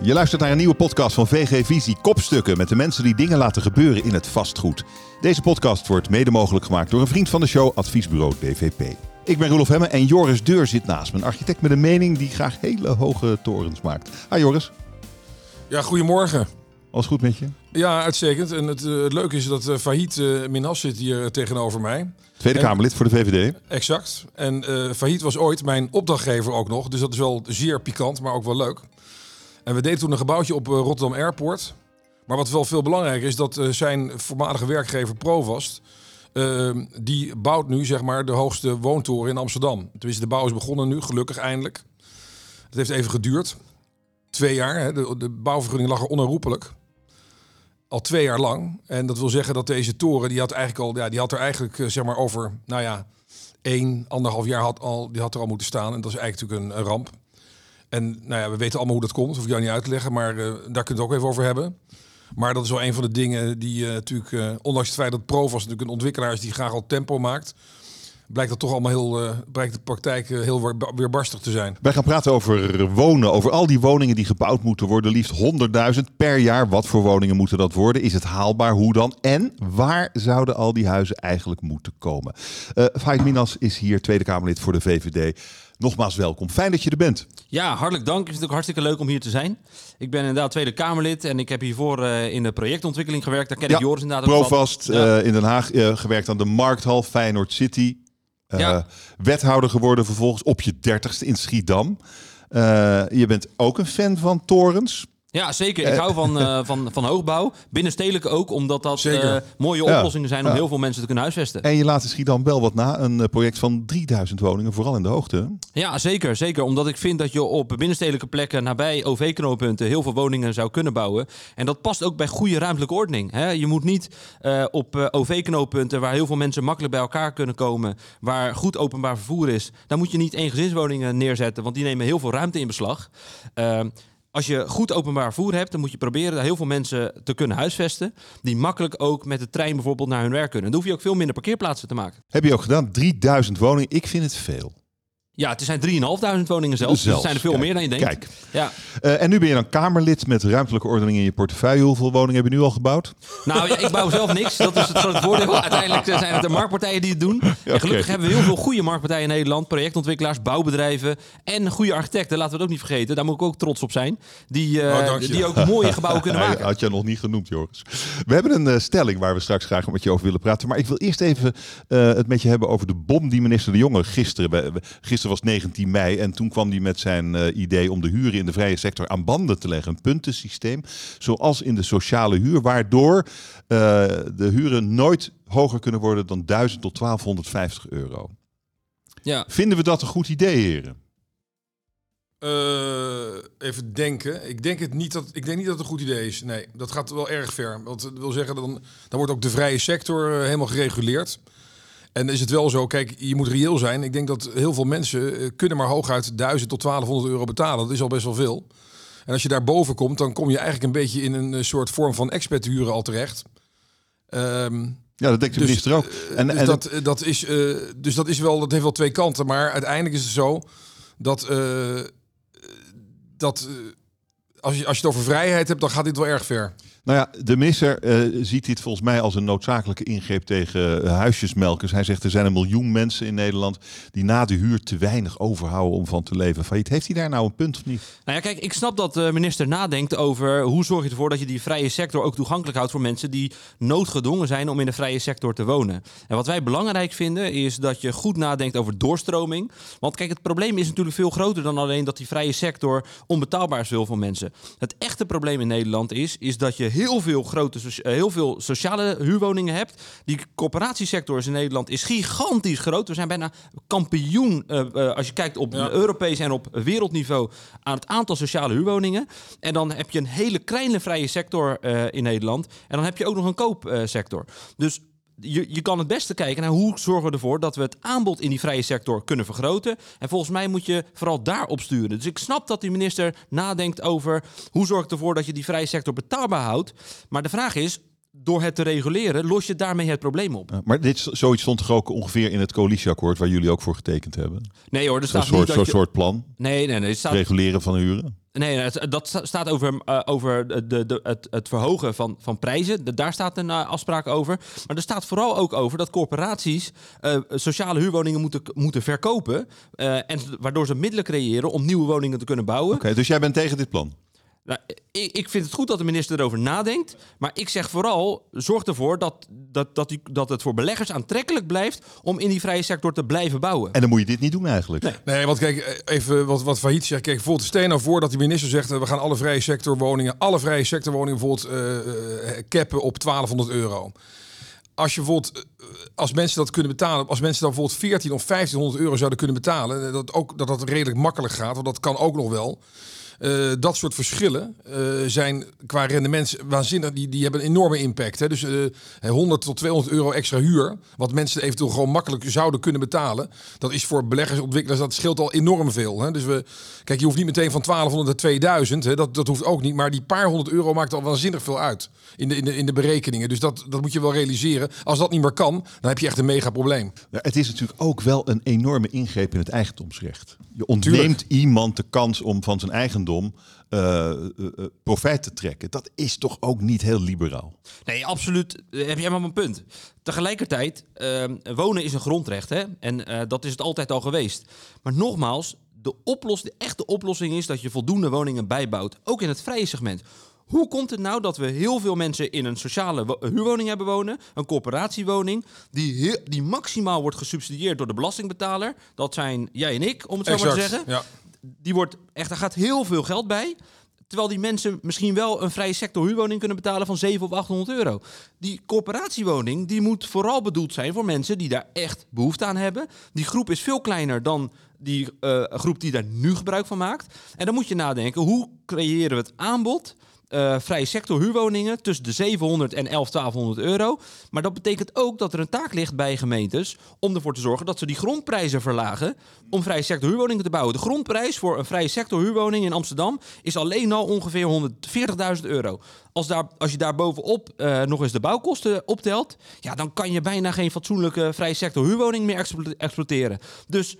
Je luistert naar een nieuwe podcast van VG Visie Kopstukken met de mensen die dingen laten gebeuren in het vastgoed. Deze podcast wordt mede mogelijk gemaakt door een vriend van de show, Adviesbureau DVP. Ik ben Roelof Hemme en Joris Deur zit naast me. Een architect met een mening die graag hele hoge torens maakt. Hi Joris, Ja, goedemorgen. alles goed met je? Ja, uitstekend. En het, eh, het leuke is dat uh, Fahid eh, Minas zit hier tegenover mij. Tweede En- Kamerlid voor de VVD. Exact. En Fahid was ooit mijn opdrachtgever ook nog. Dus dat is wel zeer pikant, maar ook wel leuk. En we deden toen een gebouwtje op eh, Rotterdam Airport. Maar wat wel veel belangrijker is, dat eh, zijn voormalige werkgever Provast... eh, die bouwt nu zeg maar de hoogste woontoren in Amsterdam. Tenminste, de bouw is begonnen nu, gelukkig eindelijk. Het heeft even geduurd. Twee jaar. Hè. De, de bouwvergunning lag er onherroepelijk. Al twee jaar lang. En dat wil zeggen dat deze toren, die had eigenlijk al, ja, die had er eigenlijk eh, zeg maar over, nou ja, één, anderhalf jaar had, al, die had er al moeten staan. En dat is eigenlijk natuurlijk een, een ramp. En nou ja, we weten allemaal hoe dat komt. Hoef ik jou niet uit te leggen, maar eh, daar we het ook even over hebben. Maar dat is wel een van de dingen die eh, natuurlijk, eh, ondanks het feit dat Provast natuurlijk een ontwikkelaar is die graag al tempo maakt, blijkt dat toch allemaal heel, blijkt de praktijk heel weer- weerbarstig te zijn. Wij gaan praten over wonen, over al die woningen die gebouwd moeten worden. Liefst 100.000 per jaar. Wat voor woningen moeten dat worden? Is het haalbaar? Hoe dan? En waar zouden al die huizen eigenlijk moeten komen? Fahid Minas is hier, Tweede Kamerlid voor de VVD. Nogmaals welkom. Fijn dat je er bent. Ja, hartelijk dank. Het is natuurlijk hartstikke leuk om hier te zijn. Ik ben inderdaad Tweede Kamerlid en ik heb hiervoor eh, in de projectontwikkeling gewerkt. Daar ken ik Joris inderdaad ook. Provast Ja. eh, in Den Haag eh, gewerkt aan de Markthal, Feyenoord City. Ja. Wethouder geworden vervolgens op je dertigste in Schiedam. Je bent ook een fan van torens. Ja, zeker. Ik hou van, eh, van, van hoogbouw. Binnenstedelijk ook, omdat dat eh, mooie Ja. oplossingen zijn om Ja. heel veel mensen te kunnen huisvesten. En je laat in Schiedam wel wat na. Een eh, project van 3000 woningen, vooral in de hoogte. Ja, zeker, zeker. Omdat ik vind dat je op binnenstedelijke plekken nabij OV-knooppunten heel veel woningen zou kunnen bouwen. En dat past ook bij goede ruimtelijke ordening. Hè? Je moet niet eh, op eh, OV-knooppunten waar heel veel mensen makkelijk bij elkaar kunnen komen, waar goed openbaar vervoer is, daar moet je niet eengezinswoningen neerzetten, want die nemen heel veel ruimte in beslag. Als je goed openbaar vervoer hebt, dan moet je proberen heel veel mensen te kunnen huisvesten. Die makkelijk ook met de trein bijvoorbeeld naar hun werk kunnen. Dan hoef je ook veel minder parkeerplaatsen te maken. Heb je ook gedaan. 3000 woningen. Ik vind het veel. Ja, het zijn 3.500 woningen zelfs. Dus het zijn er veel Kijk, meer dan je denkt. Kijk. Ja. Eh, en nu ben je dan Kamerlid met ruimtelijke ordening in je portefeuille. Hoeveel woningen heb je nu al gebouwd? Nou, ja, ik bouw zelf niks. Dat is het grote voordeel. Uiteindelijk zijn het de marktpartijen die het doen. En gelukkig hebben we heel veel goede marktpartijen in Nederland. Projectontwikkelaars, bouwbedrijven en goede architecten. Laten we het ook niet vergeten. Daar moet ik ook trots op zijn. Die, eh, Oh, die ook mooie gebouwen kunnen maken. had je nog niet genoemd, Joris. We hebben een eh, stelling waar we straks graag met je over willen praten. Maar ik wil eerst even eh, het met je hebben over de bom die minister De Jonge gisteren... bij- Gisteren was 19 mei en toen kwam hij met zijn eh, idee... om de huren in de vrije sector aan banden te leggen. Een puntensysteem, zoals in de sociale huur... waardoor eh, de huren nooit hoger kunnen worden dan 1000 tot 1250 euro. Ja. Vinden we dat een goed idee, heren? Eh, even denken. Ik denk, het niet dat, ik denk niet dat het een goed idee is. Nee, dat gaat wel erg ver. Want dat wil zeggen, dan, dan wordt ook de vrije sector helemaal gereguleerd. En is het wel zo, kijk, je moet reëel zijn. Ik denk dat heel veel mensen eh, kunnen maar hooguit 1000 tot 1200 euro betalen. Dat is al best wel veel. En als je daar boven komt, dan kom je eigenlijk een beetje in een eh, soort vorm van experthuren al terecht. Ehm, Ja, dat denkt de Dus, minister ook. En, dus, en dat, eh, dat is, eh, dus dat is wel, dat heeft wel twee kanten. Maar uiteindelijk is het zo dat, eh, dat eh, als, je, als je het over vrijheid hebt, dan gaat dit wel erg ver. Nou ja, de minister eh, ziet dit volgens mij als een noodzakelijke ingreep tegen eh, huisjesmelkers. Hij zegt er zijn een miljoen mensen in Nederland die na de huur te weinig overhouden om van te leven. Failliet. Heeft hij daar nou een punt of niet? Nou ja, kijk, ik snap dat de minister nadenkt over hoe zorg je ervoor dat je die vrije sector ook toegankelijk houdt voor mensen die noodgedwongen zijn om in de vrije sector te wonen. En wat wij belangrijk vinden is dat je goed nadenkt over doorstroming. Want kijk, het probleem is natuurlijk veel groter dan alleen dat die vrije sector onbetaalbaar is veel mensen. Het echte probleem in Nederland is, is dat je heel veel grote, eh, heel veel sociale huurwoningen hebt. Die corporatiesector is in Nederland is gigantisch groot. We zijn bijna kampioen eh, eh, als je kijkt op Ja. Europees en op wereldniveau aan het aantal sociale huurwoningen. En dan heb je een hele kleine vrije sector in Nederland. En dan heb je ook nog een koopsector. dus je, je kan het beste kijken naar hoe zorgen we ervoor dat we het aanbod in die vrije sector kunnen vergroten. En volgens mij moet je vooral daarop sturen. Dus ik snap dat die minister nadenkt over hoe zorg ik ervoor dat je die vrije sector betaalbaar houdt. Maar de vraag is, door het te reguleren, los je daarmee het probleem op. Ja, maar dit, zoiets stond toch ook ongeveer in het coalitieakkoord waar jullie ook voor getekend hebben? Nee hoor, er Zo'n staat niet soort, dat zo'n je... soort plan, Nee, nee, nee. Er staat, reguleren van huren. Nee, dat sta- staat over, eh, over de, de, het, het verhogen van, van prijzen. Daar staat een eh, afspraak over. Maar er staat vooral ook over dat corporaties eh, sociale huurwoningen moeten, moeten verkopen. en, waardoor ze middelen creëren om nieuwe woningen te kunnen bouwen. Oké, dus jij bent tegen dit plan? Nou, ik, ik vind het goed dat de minister erover nadenkt. Maar ik zeg vooral, zorg ervoor dat, dat, dat, die, dat het voor beleggers aantrekkelijk blijft om in die vrije sector te blijven bouwen. En dan moet je dit niet doen eigenlijk. Nee, want kijk, even wat, wat Failliet zegt. Kijk, bijvoorbeeld stel je nou voor dat die minister zegt... eh, we gaan alle vrije sectorwoningen, alle vrije sectorwoningen bijvoorbeeld eh, eh, cappen op 1200 euro. Als je bijvoorbeeld, als mensen dat kunnen betalen, als mensen dan bijvoorbeeld 14 of 1500 euro zouden kunnen betalen, dat ook dat dat redelijk makkelijk gaat, want dat kan ook nog wel. Eh, dat soort verschillen eh, zijn qua rendement waanzinnig. Die, die hebben een enorme impact. Hè. Dus eh 100 tot 200 euro extra huur, wat mensen eventueel gewoon makkelijk zouden kunnen betalen. Dat is voor beleggers, ontwikkelaars, dat scheelt al enorm veel. Hè. Dus we, kijk, je hoeft niet meteen van 1200 naar 2000. Hè. Dat, dat hoeft ook niet. Maar die paar honderd euro maakt al waanzinnig veel uit in de, in de, in de berekeningen. Dus dat, dat moet je wel realiseren. Als dat niet meer kan, dan heb je echt een mega probleem. Ja, het is natuurlijk ook wel een enorme ingreep in het eigendomsrecht. Je ontneemt iemand de kans om van zijn eigendom eh, eh, eh, profijt te trekken. Dat is toch ook niet heel liberaal. Nee, absoluut. Heb je helemaal een punt. Tegelijkertijd, ehm, wonen is een grondrecht. Hè? En eh, dat is het altijd al geweest. Maar nogmaals, de, oplos, de echte oplossing is dat je voldoende woningen bijbouwt. Ook in het vrije segment. Hoe komt het nou dat we heel veel mensen in een sociale wo- huurwoning hebben wonen, een corporatiewoning, die, heel- die maximaal wordt gesubsidieerd door de belastingbetaler? Dat zijn jij en ik, om het zo maar te zeggen Ja. Die wordt echt, daar gaat heel veel geld bij. Terwijl die mensen misschien wel een vrije sector huurwoning kunnen betalen van 700 of 800 euro. Die corporatiewoning die moet vooral bedoeld zijn voor mensen die daar echt behoefte aan hebben. Die groep is veel kleiner dan die eh, groep die daar nu gebruik van maakt. En dan moet je nadenken, hoe creëren we het aanbod eh, vrije sector huurwoningen tussen de 700 en 11, 1200 euro. Maar dat betekent ook dat er een taak ligt bij gemeentes om ervoor te zorgen dat ze die grondprijzen verlagen om vrije sector huurwoningen te bouwen. De grondprijs voor een vrije sector huurwoning in Amsterdam is alleen al ongeveer 140.000 euro. Als, daar, als je daar bovenop eh, nog eens de bouwkosten optelt, ja, dan kan je bijna geen fatsoenlijke vrije sector huurwoning meer explo- exploiteren. Dus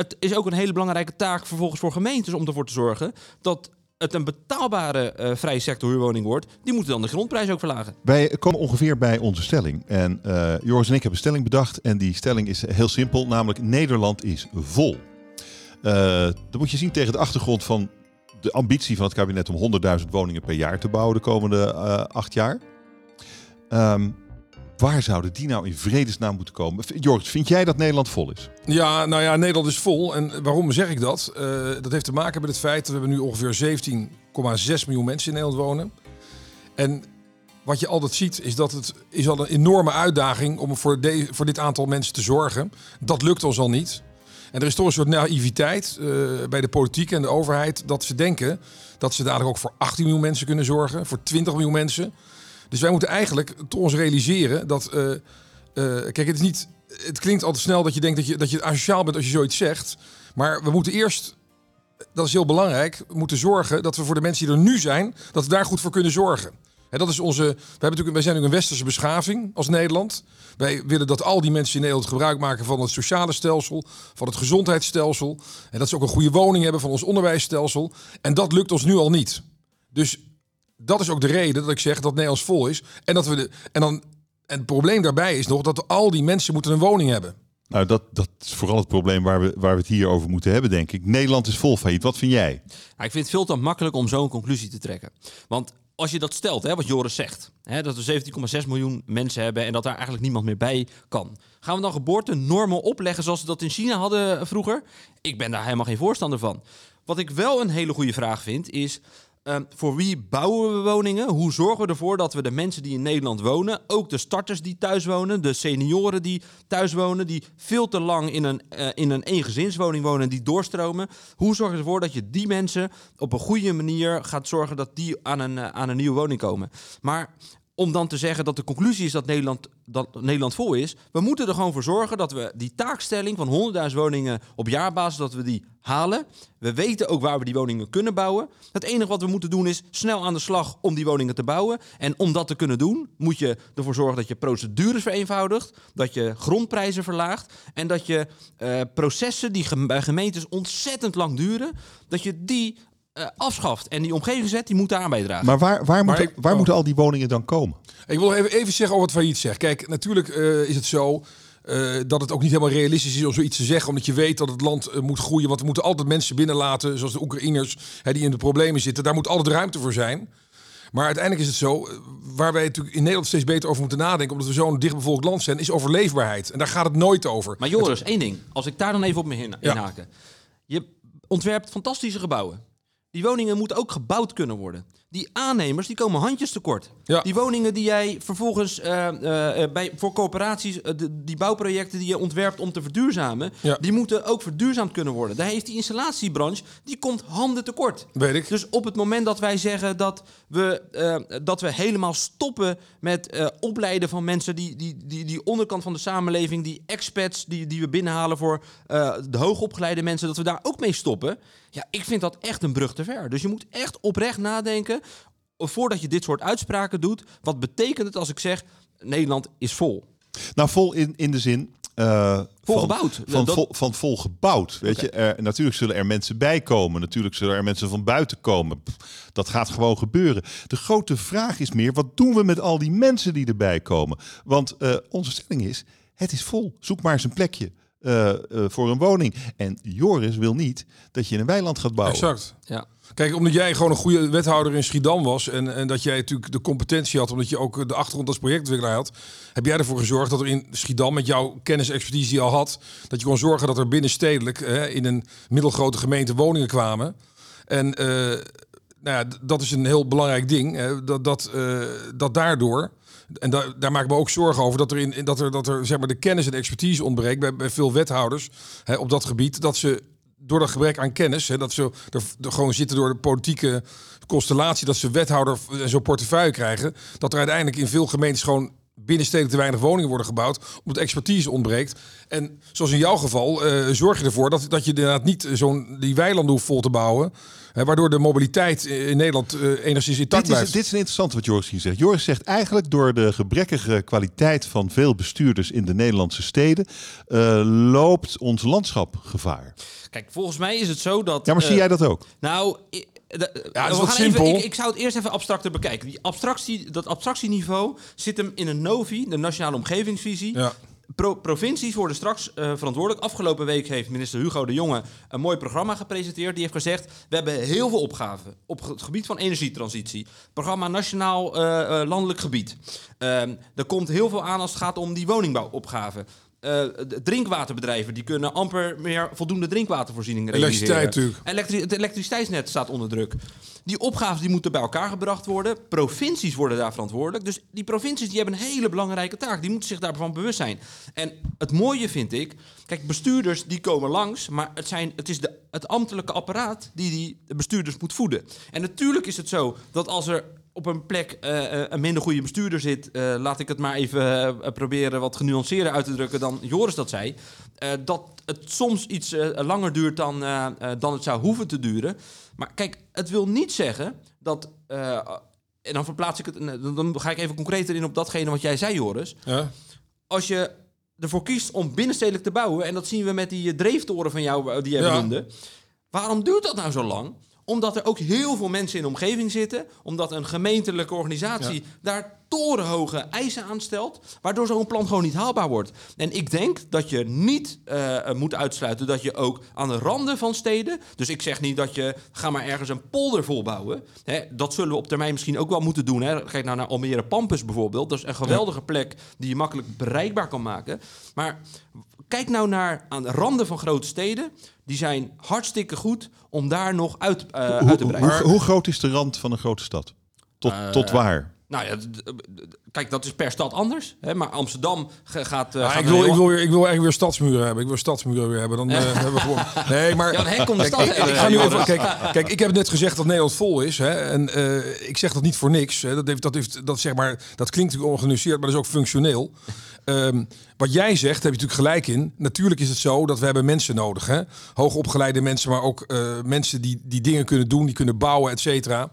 het is ook een hele belangrijke taak vervolgens voor gemeentes om ervoor te zorgen dat het een betaalbare eh, vrije sector huurwoning wordt. Die moeten dan de grondprijs ook verlagen. Wij komen ongeveer bij onze stelling. En eh, Joris en ik hebben een stelling bedacht. En die stelling is heel simpel. Namelijk Nederland is vol. Eh, dat moet je zien tegen de achtergrond van de ambitie van het kabinet om 100.000 woningen per jaar te bouwen de komende acht jaar. Ehm, waar zouden die nou in vredesnaam moeten komen? Joris, vind jij dat Nederland vol is? Ja, nou ja, Nederland is vol. En waarom zeg ik dat? Eh, dat heeft te maken met het feit dat we nu ongeveer 17,6 miljoen mensen in Nederland wonen. En wat je altijd ziet is dat het is al een enorme uitdaging om voor, voor dit aantal mensen te zorgen. Dat lukt ons al niet. En er is toch een soort naïviteit eh, bij de politiek en de overheid dat ze denken dat ze dadelijk ook voor 18 miljoen mensen kunnen zorgen, voor 20 miljoen mensen. Dus wij moeten eigenlijk ons realiseren dat. eh, eh, kijk, het is niet. Het klinkt altijd snel dat je denkt dat je, dat je asociaal bent als je zoiets zegt. Maar we moeten eerst. Dat is heel belangrijk. Moeten zorgen dat we voor de mensen die er nu zijn, dat we daar goed voor kunnen zorgen. Hè, dat is onze. We hebben natuurlijk, wij zijn natuurlijk een westerse beschaving als Nederland. Wij willen dat al die mensen in Nederland gebruik maken van het sociale stelsel, van het gezondheidsstelsel. En dat ze ook een goede woning hebben van ons onderwijsstelsel. En dat lukt ons nu al niet. Dus dat is ook de reden dat ik zeg dat Nederlands vol is. En dat we de. En dan. En het probleem daarbij is nog dat al die mensen moeten een woning hebben. Nou, dat, dat is vooral het probleem waar we, waar we het hier over moeten hebben, denk ik. Nederland is vol failliet. Wat vind jij? Nou, ik vind het veel te makkelijk om zo'n conclusie te trekken. Want als je dat stelt, hè, wat Joris zegt, hè, dat we 17,6 miljoen mensen hebben en dat daar eigenlijk niemand meer bij kan. Gaan we dan geboortenormen opleggen zoals ze dat in China hadden vroeger? Ik ben daar helemaal geen voorstander van. Wat ik wel een hele goede vraag vind is. Ehm, voor wie bouwen we woningen? Hoe zorgen we ervoor dat we de mensen die in Nederland wonen, ook de starters die thuis wonen, de senioren die thuis wonen, die veel te lang in een, eh, in een eengezinswoning wonen en die doorstromen, hoe zorg je ervoor dat je die mensen op een goede manier gaat zorgen dat die aan een, eh, aan een nieuwe woning komen? Maar om dan te zeggen dat de conclusie is dat Nederland, dat Nederland vol is. We moeten er gewoon voor zorgen dat we die taakstelling van 100.000 woningen op jaarbasis, dat we die halen. We weten ook waar we die woningen kunnen bouwen. Het enige wat we moeten doen is snel aan de slag om die woningen te bouwen. En om dat te kunnen doen, moet je ervoor zorgen dat je procedures vereenvoudigt, dat je grondprijzen verlaagt en dat je eh, processen die bij gemeentes ontzettend lang duren, dat je die eh, afschaft. En die omgevingswet die moet daar aan bijdragen. Maar waar, waar, Maar moeten, ik- waar oh. moeten al die woningen dan komen? Ik wil even, even zeggen over wat Failliet zegt. Kijk, natuurlijk eh, is het zo eh, dat het ook niet helemaal realistisch is om zoiets te zeggen. Omdat je weet dat het land moet groeien. Want we moeten altijd mensen binnenlaten, zoals de Oekraïners, hè, die in de problemen zitten. Daar moet altijd ruimte voor zijn. Maar uiteindelijk is het zo, waar wij natuurlijk in Nederland steeds beter over moeten nadenken, omdat we zo'n dichtbevolkt land zijn, is overleefbaarheid. En daar gaat het nooit over. Maar Joris, één ding. Als ik daar dan even op me in, Ja. inhaken. Je ontwerpt fantastische gebouwen. Die woningen moeten ook gebouwd kunnen worden. Die aannemers die komen handjes tekort. Ja. Die woningen die jij vervolgens eh, eh, eh, bij, voor corporaties, de- die bouwprojecten die je ontwerpt om te verduurzamen, Ja. die moeten ook verduurzaamd kunnen worden. Daar heeft die installatiebranche, die komt handen tekort. Weet ik. Dus op het moment dat wij zeggen dat we, dat we helemaal stoppen met opleiden van mensen die, die, die, die onderkant van de samenleving, die expats die, die we binnenhalen voor de hoogopgeleide mensen, dat we daar ook mee stoppen. Ja, ik vind dat echt een brug te ver. Dus je moet echt oprecht nadenken voordat je dit soort uitspraken doet. Wat betekent het als ik zeg Nederland is vol? Nou, vol in, in de zin. eh, Vol van, gebouwd. Van, Dat- vol, van vol gebouwd. Weet je, er, natuurlijk zullen er mensen bij komen. Natuurlijk zullen er mensen van buiten komen. Pff, dat gaat gewoon gebeuren. De grote vraag is meer: wat doen we met al die mensen die erbij komen? Want eh, onze stelling is: het is vol. Zoek maar eens een plekje. eh, eh, voor een woning. En Joris wil niet dat je in een weiland gaat bouwen. Exact. Ja. Kijk, omdat jij gewoon een goede wethouder in Schiedam was en, en dat jij natuurlijk de competentie had, omdat je ook de achtergrond als projectontwikkelaar had, heb jij ervoor gezorgd dat er in Schiedam met jouw kennis en expertise die je al had, dat je kon zorgen dat er binnenstedelijk hè, in een middelgrote gemeente woningen kwamen. En eh, nou ja, dat is een heel belangrijk ding, hè, dat, dat, eh, dat daardoor en daar, daar maak ik me ook zorgen over dat er, in, dat er, dat er zeg maar, de kennis en expertise ontbreekt bij, bij veel wethouders hè, op dat gebied. Dat ze door dat gebrek aan kennis, hè, dat ze er, gewoon zitten door de politieke constellatie, dat ze wethouder en zo'n portefeuille krijgen, dat er uiteindelijk in veel gemeentes gewoon binnenstedelijk te weinig woningen worden gebouwd, omdat expertise ontbreekt. En zoals in jouw geval, eh, zorg je ervoor dat, dat je inderdaad niet zo'n die weilanden hoeft vol te bouwen, hè, waardoor de mobiliteit in Nederland eh, enigszins intact Dit is, blijft. dit is een interessante wat Joris hier zegt. Joris zegt eigenlijk door de gebrekkige kwaliteit van veel bestuurders in de Nederlandse steden eh, loopt ons landschap gevaar. Kijk, volgens mij is het zo dat. Ja, maar zie eh, jij dat ook? Nou, de- is we wat gaan simpel. Even, ik, ik zou het eerst even abstracter bekijken. Die abstractie, dat abstractieniveau zit hem in een NOVI, de Nationale Omgevingsvisie. Ja. Pro- provincies worden straks eh, verantwoordelijk. Afgelopen week heeft minister Hugo de Jonge een mooi programma gepresenteerd. Die heeft gezegd, we hebben heel veel opgaven op het gebied van energietransitie. Programma Nationaal eh, eh, Landelijk Gebied. Ehm, er komt heel veel aan als het gaat om die woningbouwopgaven. Eh, drinkwaterbedrijven die kunnen amper meer voldoende drinkwatervoorziening realiseren. Elektriciteit natuurlijk. Het elektriciteitsnet staat onder druk. Die opgaven die moeten bij elkaar gebracht worden. Provincies worden daar verantwoordelijk. Dus die provincies die hebben een hele belangrijke taak. Die moeten zich daarvan bewust zijn. En het mooie vind ik... Kijk, bestuurders die komen langs... maar het, zijn, het is de, het ambtelijke apparaat die die bestuurders moet voeden. En natuurlijk is het zo dat als er op een plek eh, een minder goede bestuurder zit... eh, laat ik het maar even proberen wat genuanceerder uit te drukken... dan Joris dat zei... dat het soms iets langer duurt dan, dan het zou hoeven te duren. Maar kijk, het wil niet zeggen dat... en dan verplaats ik het... dan- ga ik even concreter in op datgene wat jij zei, Joris. Ja. Als je ervoor kiest om binnenstedelijk te bouwen... en dat zien we met die dreeftoren van jou die jij Ja. benoemde... waarom duurt dat nou zo lang? Omdat er ook heel veel mensen in de omgeving zitten. Omdat een gemeentelijke organisatie daar torenhoge eisen aan stelt. Waardoor zo'n plan gewoon niet haalbaar wordt. En ik denk dat je niet eh, moet uitsluiten dat je ook aan de randen van steden. Dus ik zeg niet dat je ga maar ergens een polder volbouwen. Hè, dat zullen we op termijn misschien ook wel moeten doen. Hè. Kijk nou naar Almere Pampus bijvoorbeeld. Dat is een geweldige plek die je makkelijk bereikbaar kan maken. Maar kijk nou naar aan de randen van grote steden. Die zijn hartstikke goed om daar nog uit, eh, uit te breiden. hoe, hoe groot is de rand van een grote stad? Tot, Eh, tot waar? Nou ja, kijk, dat is per stad anders. Hè? Maar Amsterdam gaat... eh, Ja, gaat ik, wil, ik, wil, weer- ik wil eigenlijk weer stadsmuren hebben. Ik wil stadsmuren weer hebben. Dan hebben we gewoon. Nee, maar. Ja, de Kijk, stad ik, heen, ik ga nu Joris. even, kijk, kijk, ik heb net gezegd dat Nederland vol is. Hè, en eh, ik zeg dat niet voor niks. Hè, dat, heeft, dat, heeft, dat, zeg maar, dat klinkt natuurlijk ongenuanceerd, maar dat is ook functioneel. Ehm, wat jij zegt, heb je natuurlijk gelijk in. Natuurlijk is het zo dat we hebben mensen nodig. Hè? Hoogopgeleide mensen, maar ook eh, mensen die, die dingen kunnen doen, die kunnen bouwen, et cetera.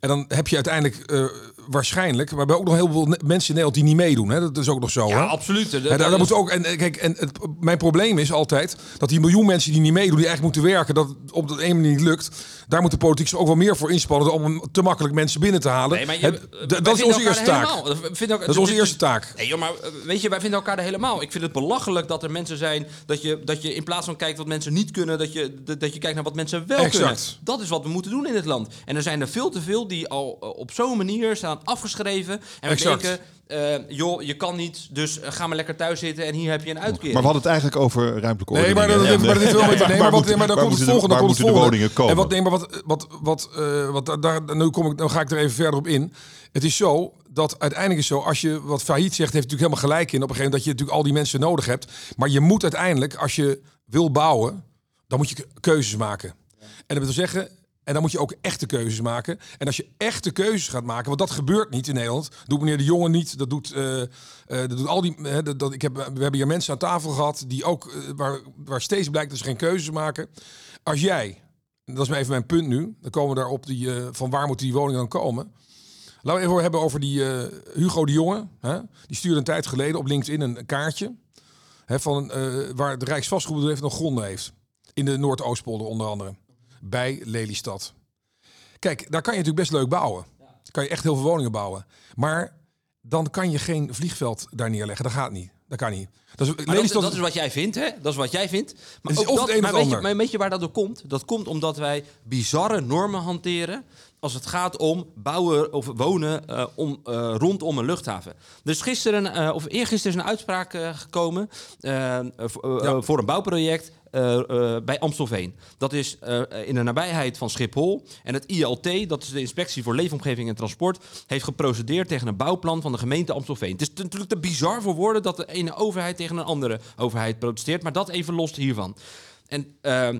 En dan heb je uiteindelijk eh, waarschijnlijk, maar we hebben ook nog heel veel mensen in Nederland die niet meedoen. Hè? Dat is ook nog zo. Ja, hè? absoluut. De- dat moet ook, en eh, kijk, en het, mijn probleem is altijd dat die miljoen mensen die niet meedoen, die eigenlijk moeten werken, dat op dat ene manier niet lukt. Daar moet de politiek zich ook wel meer voor inspannen om te makkelijk mensen binnen te halen. Nee, maar je, Het- wij d- dat is onze eerste taak. helemaal- Dat is onze eerste taak. Nee, joh, maar eh, weet je, wij vinden elkaar er helemaal. Ik vind het belachelijk dat er mensen zijn dat je, dat je in plaats van kijkt wat mensen niet kunnen, dat je, dat je kijkt naar wat mensen wel Exact. kunnen. Dat is wat we moeten doen in dit land. En er zijn er veel te veel die al eh, op zo'n manier staan afgeschreven. En we denken, eh, joh, je kan niet, dus eh, ga maar lekker thuis zitten en hier heb je een uitkering. Maar we hadden het eigenlijk over ruimtelijke Nee, ordening. maar dat, maar dat heeft wel met nee, maar wat, maar dan komt het moeten de- volgende. Waar dan komt moeten de het woningen komen? En wat, nee, maar wat, wat, wat, eh, wat daar- daar, nu kom ik, dan ga ik er even verder op in. Het is zo dat uiteindelijk is zo, als je wat failliet zegt, heeft natuurlijk helemaal gelijk in. Op een gegeven moment dat je natuurlijk al die mensen nodig hebt. Maar je moet uiteindelijk, als je wil bouwen, dan moet je ke- keuzes maken. En dat wil zeggen, en dan moet je ook echte keuzes maken. En als je echte keuzes gaat maken, want dat gebeurt niet in Nederland. Doet meneer De Jonge niet. Dat doet, eh, eh, dat doet al die. hè, dat, ik heb, we hebben hier mensen aan tafel gehad die ook eh, waar, waar steeds blijkt dat ze geen keuzes maken. Als jij, dat is even mijn punt nu, dan komen we daarop die, van waar moeten die woningen dan komen. Laten we even hebben over die Hugo de Jonge. Hè? Die stuurde een tijd geleden op LinkedIn een, kaartje. Hè, van, waar de Rijksvastgoedbedrijf nog gronden heeft. In de Noordoostpolder onder andere. Bij Lelystad. Kijk, daar kan je natuurlijk best leuk bouwen. Kan je echt heel veel woningen bouwen. Maar dan kan je geen vliegveld daar neerleggen. Dat gaat niet. Dat kan niet. Dat is, Maar dat, is wat jij vindt, hè? Dat is wat jij vindt. Maar, ook dat, maar, weet je, maar weet je waar dat door komt? Dat komt omdat wij bizarre normen hanteren als het gaat om bouwen of wonen eh, om, eh, rondom een luchthaven. Dus gisteren, eh, of eergisteren is een uitspraak gekomen Ja. voor een bouwproject eh, eh, bij Amstelveen. Dat is eh, in de nabijheid van Schiphol. En het ILT, dat is de Inspectie voor Leefomgeving en Transport, heeft geprocedeerd tegen een bouwplan van de gemeente Amstelveen. Het is natuurlijk te bizar voor woorden dat de ene overheid tegen een andere overheid protesteert, maar dat even los hiervan. En ehm,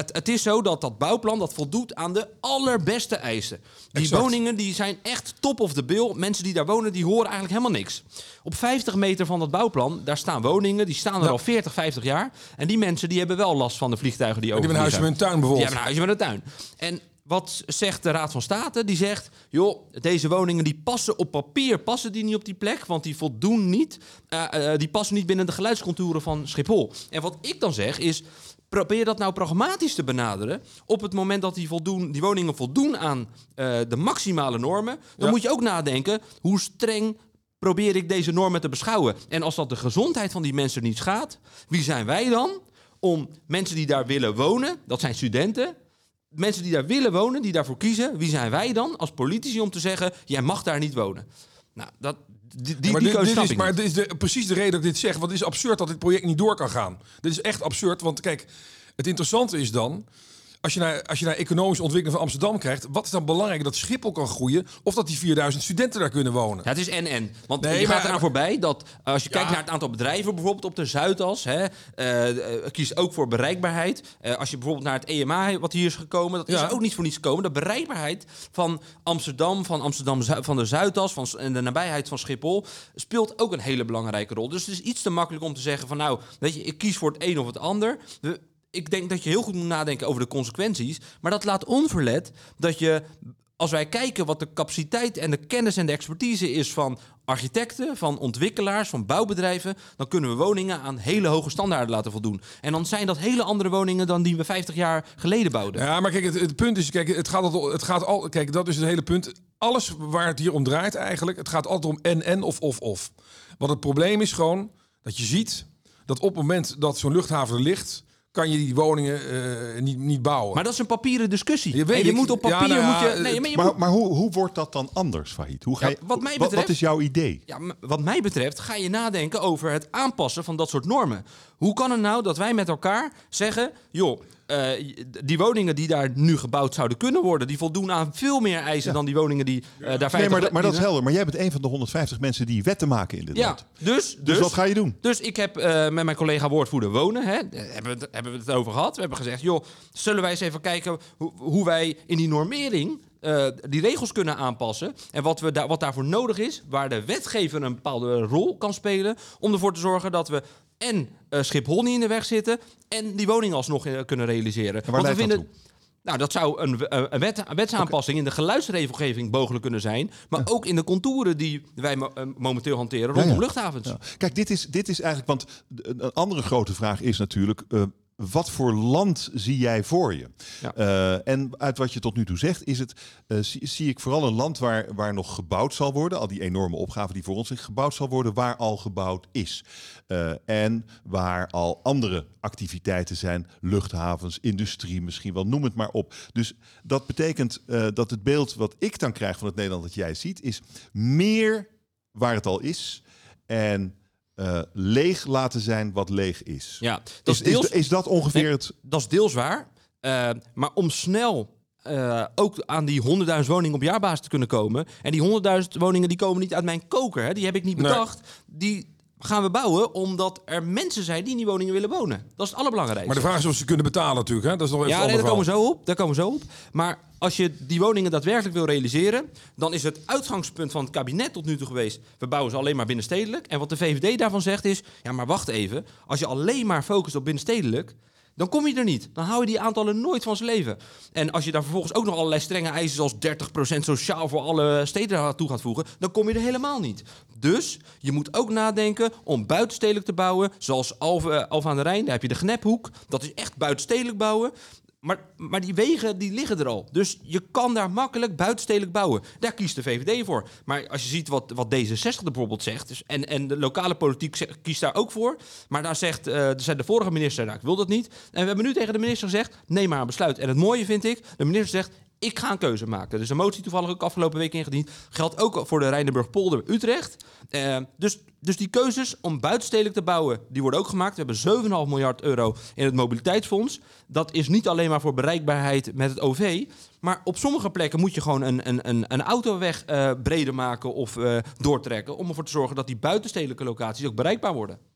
het, het is zo dat dat bouwplan dat voldoet aan de allerbeste eisen. Die Exact. woningen die zijn echt top of the bill. Mensen die daar wonen, die horen eigenlijk helemaal niks. Op 50 meter van dat bouwplan, daar staan woningen. Die staan er Ja. al 40, 50 jaar. En die mensen die hebben wel last van de vliegtuigen die die hebben een huisje met een tuin Die bijvoorbeeld. hebben een huisje met een tuin. En wat zegt de Raad van State? Die zegt, joh, deze woningen die passen op papier, passen die niet op die plek, want die voldoen niet, eh, eh, die passen niet binnen de geluidscontouren van Schiphol. En wat ik dan zeg is, probeer dat nou pragmatisch te benaderen. Op het moment dat die, voldoen, die woningen voldoen aan eh, de maximale normen, dan Ja. moet je ook nadenken, hoe streng probeer ik deze normen te beschouwen? En als dat de gezondheid van die mensen niet schaadt, wie zijn wij dan om mensen die daar willen wonen, dat zijn studenten, mensen die daar willen wonen, die daarvoor kiezen, wie zijn wij dan als politici om te zeggen, jij mag daar niet wonen? Nou, dat, die, die, maar die dit, is, maar dit is de, precies de reden dat ik dit zeg. Want het is absurd dat dit project niet door kan gaan. Dit is echt absurd. Want kijk, het interessante is dan... Als je, naar, als je naar economische ontwikkeling van Amsterdam krijgt... wat is dan belangrijk? Dat Schiphol kan groeien... of dat die 4000 studenten daar kunnen wonen? Ja, het is en-en. Want Nee, je maar- gaat eraan voorbij dat eh, als je Ja. kijkt naar het aantal bedrijven, bijvoorbeeld op de Zuidas, hè, eh, eh, kies ook voor bereikbaarheid. Als je bijvoorbeeld naar het EMA, wat hier is gekomen, dat Ja. is ook niet voor niets gekomen. De bereikbaarheid van Amsterdam, van Amsterdam van de Zuidas, van en de nabijheid van Schiphol, speelt ook een hele belangrijke rol. Dus het is iets te makkelijk om te zeggen van nou, weet je, ik kies voor het een of het ander. We, ik denk dat je heel goed moet nadenken over de consequenties. Maar dat laat onverlet dat je, als wij kijken wat de capaciteit en de kennis en de expertise is van architecten, van ontwikkelaars, van bouwbedrijven, dan kunnen we woningen aan hele hoge standaarden laten voldoen. En dan zijn dat hele andere woningen dan die we 50 jaar geleden bouwden. Ja, maar kijk, het, punt is, kijk, het gaat, het gaat al, kijk, dat is het hele punt. Alles waar het hier om draait eigenlijk, het gaat altijd om en en of of of. Want het probleem is gewoon dat je ziet dat op het moment dat zo'n luchthaven er ligt, kan je die woningen eh, niet, niet bouwen. Maar dat is een papieren discussie. Je weet En je ik. moet op Ja, papier nou moet je. Nee, maar je Maar, moet- maar hoe, hoe wordt dat dan anders, Fahid? Hoe ga Ja, je, wat mij betreft- wat is jouw idee? Ja, wat mij betreft ga je nadenken over het aanpassen van dat soort normen. Hoe kan het nou dat wij met elkaar zeggen... joh, eh, die woningen die daar nu gebouwd zouden kunnen worden... die voldoen aan veel meer eisen dan die woningen die eh, daar 50... Nee, maar, dat- maar dat is helder. Maar jij bent een van de 150 mensen die wetten maken in dit Ja, land. dus, Dus, wat ga je doen? Dus ik heb eh, met mijn collega woordvoerder wonen, hè, hebben, we het, hebben we het over gehad. We hebben gezegd, joh, zullen wij eens even kijken hoe, hoe wij in die normering eh, die regels kunnen aanpassen. En wat, we daar wat daarvoor nodig is, waar de wetgever een bepaalde rol kan spelen. Om ervoor te zorgen dat we en eh, Schiphol niet in de weg zitten en die woning alsnog eh, kunnen realiseren. En waar we dat vinden, Nou, dat zou een, eh, een, wet, een wetsaanpassing in de geluidsregelgeving mogelijk kunnen zijn. Maar ook in de contouren die wij mo- momenteel hanteren rondom Ja, ja. luchthavens. Kijk, dit is, dit is eigenlijk, want een andere grote vraag is natuurlijk, wat voor land zie jij voor je? Ja. Eh, en uit wat je tot nu toe zegt, is het, eh, zie, zie ik vooral een land waar, waar nog gebouwd zal worden, al die enorme opgaven die voor ons liggen, gebouwd zal worden, waar al gebouwd is. Eh, en waar al andere activiteiten zijn, luchthavens, industrie misschien wel, noem het maar op. Dus dat betekent dat het beeld wat ik dan krijg van het Nederland dat jij ziet, is meer waar het al is en eh, leeg laten zijn wat leeg is. Ja, dat Is, is deels, is, is dat ongeveer Nee. het... dat is deels waar. Eh, maar om snel eh, ook aan die 100.000 woningen op jaarbasis te kunnen komen. En die 100.000 woningen die komen niet uit mijn koker. Hè? Die heb ik niet Nee. bedacht. Die gaan we bouwen omdat er mensen zijn die in die woningen willen wonen. Dat is het allerbelangrijkste. Maar de vraag is of ze kunnen betalen natuurlijk. Hè? Dat is nog even Ja, nee, daar komen we zo op. Daar komen we zo op. Maar als je die woningen daadwerkelijk wil realiseren, dan is het uitgangspunt van het kabinet tot nu toe geweest: we bouwen ze alleen maar binnenstedelijk. En wat de VVD daarvan zegt is: ja, maar wacht even. Als je alleen maar focust op binnenstedelijk. Dan kom je er niet. Dan hou je die aantallen nooit van zijn leven. En als je daar vervolgens ook nog allerlei strenge eisen zoals 30% sociaal voor alle steden toe gaat voegen, dan kom je er helemaal niet. Dus je moet ook nadenken om buitenstedelijk te bouwen, zoals Alphen, aan de Rijn. Daar heb je de Gnephoek. Dat is echt buitenstedelijk bouwen. Maar, maar die wegen die liggen er al. Dus je kan daar makkelijk buitenstedelijk bouwen. Daar kiest de VVD voor. Maar als je ziet wat, wat D66 er bijvoorbeeld zegt... Dus, en, en de lokale politiek kiest daar ook voor... maar daar zegt zei de vorige minister... nou, ik wil dat niet. En we hebben nu tegen de minister gezegd... neem maar een besluit. En het mooie vind ik... de minister zegt... ik ga een keuze maken. Dus een motie toevallig ook afgelopen week ingediend. Geldt ook voor de Rijnenburg-Polder Utrecht. Eh, dus, dus die keuzes om buitenstedelijk te bouwen... die worden ook gemaakt. We hebben 7,5 miljard euro in het mobiliteitsfonds. Dat is niet alleen maar voor bereikbaarheid met het OV... maar op sommige plekken moet je gewoon een, een, een, een autoweg eh, breder maken... of eh, doortrekken... om ervoor te zorgen dat die buitenstedelijke locaties ook bereikbaar worden.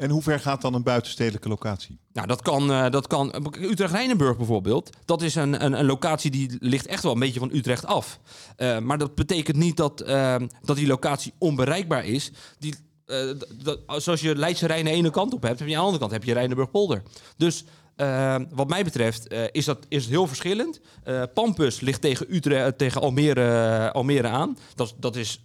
En hoe ver gaat dan een buitenstedelijke locatie? Nou, dat kan, eh, dat kan Utrecht-Rijnenburg bijvoorbeeld. Dat is een, een, een locatie die ligt echt wel een beetje van Utrecht af. Eh, maar dat betekent niet dat, eh, dat die locatie onbereikbaar is. Die, eh, dat- zoals je Leidse Rijn de ene kant op hebt, heb je aan de andere kant heb je Rijnenburg-Polder. Dus eh, wat mij betreft is, dat, is het heel verschillend. Pampus ligt tegen, Utrecht, tegen Almere, Almere aan. Dat, dat is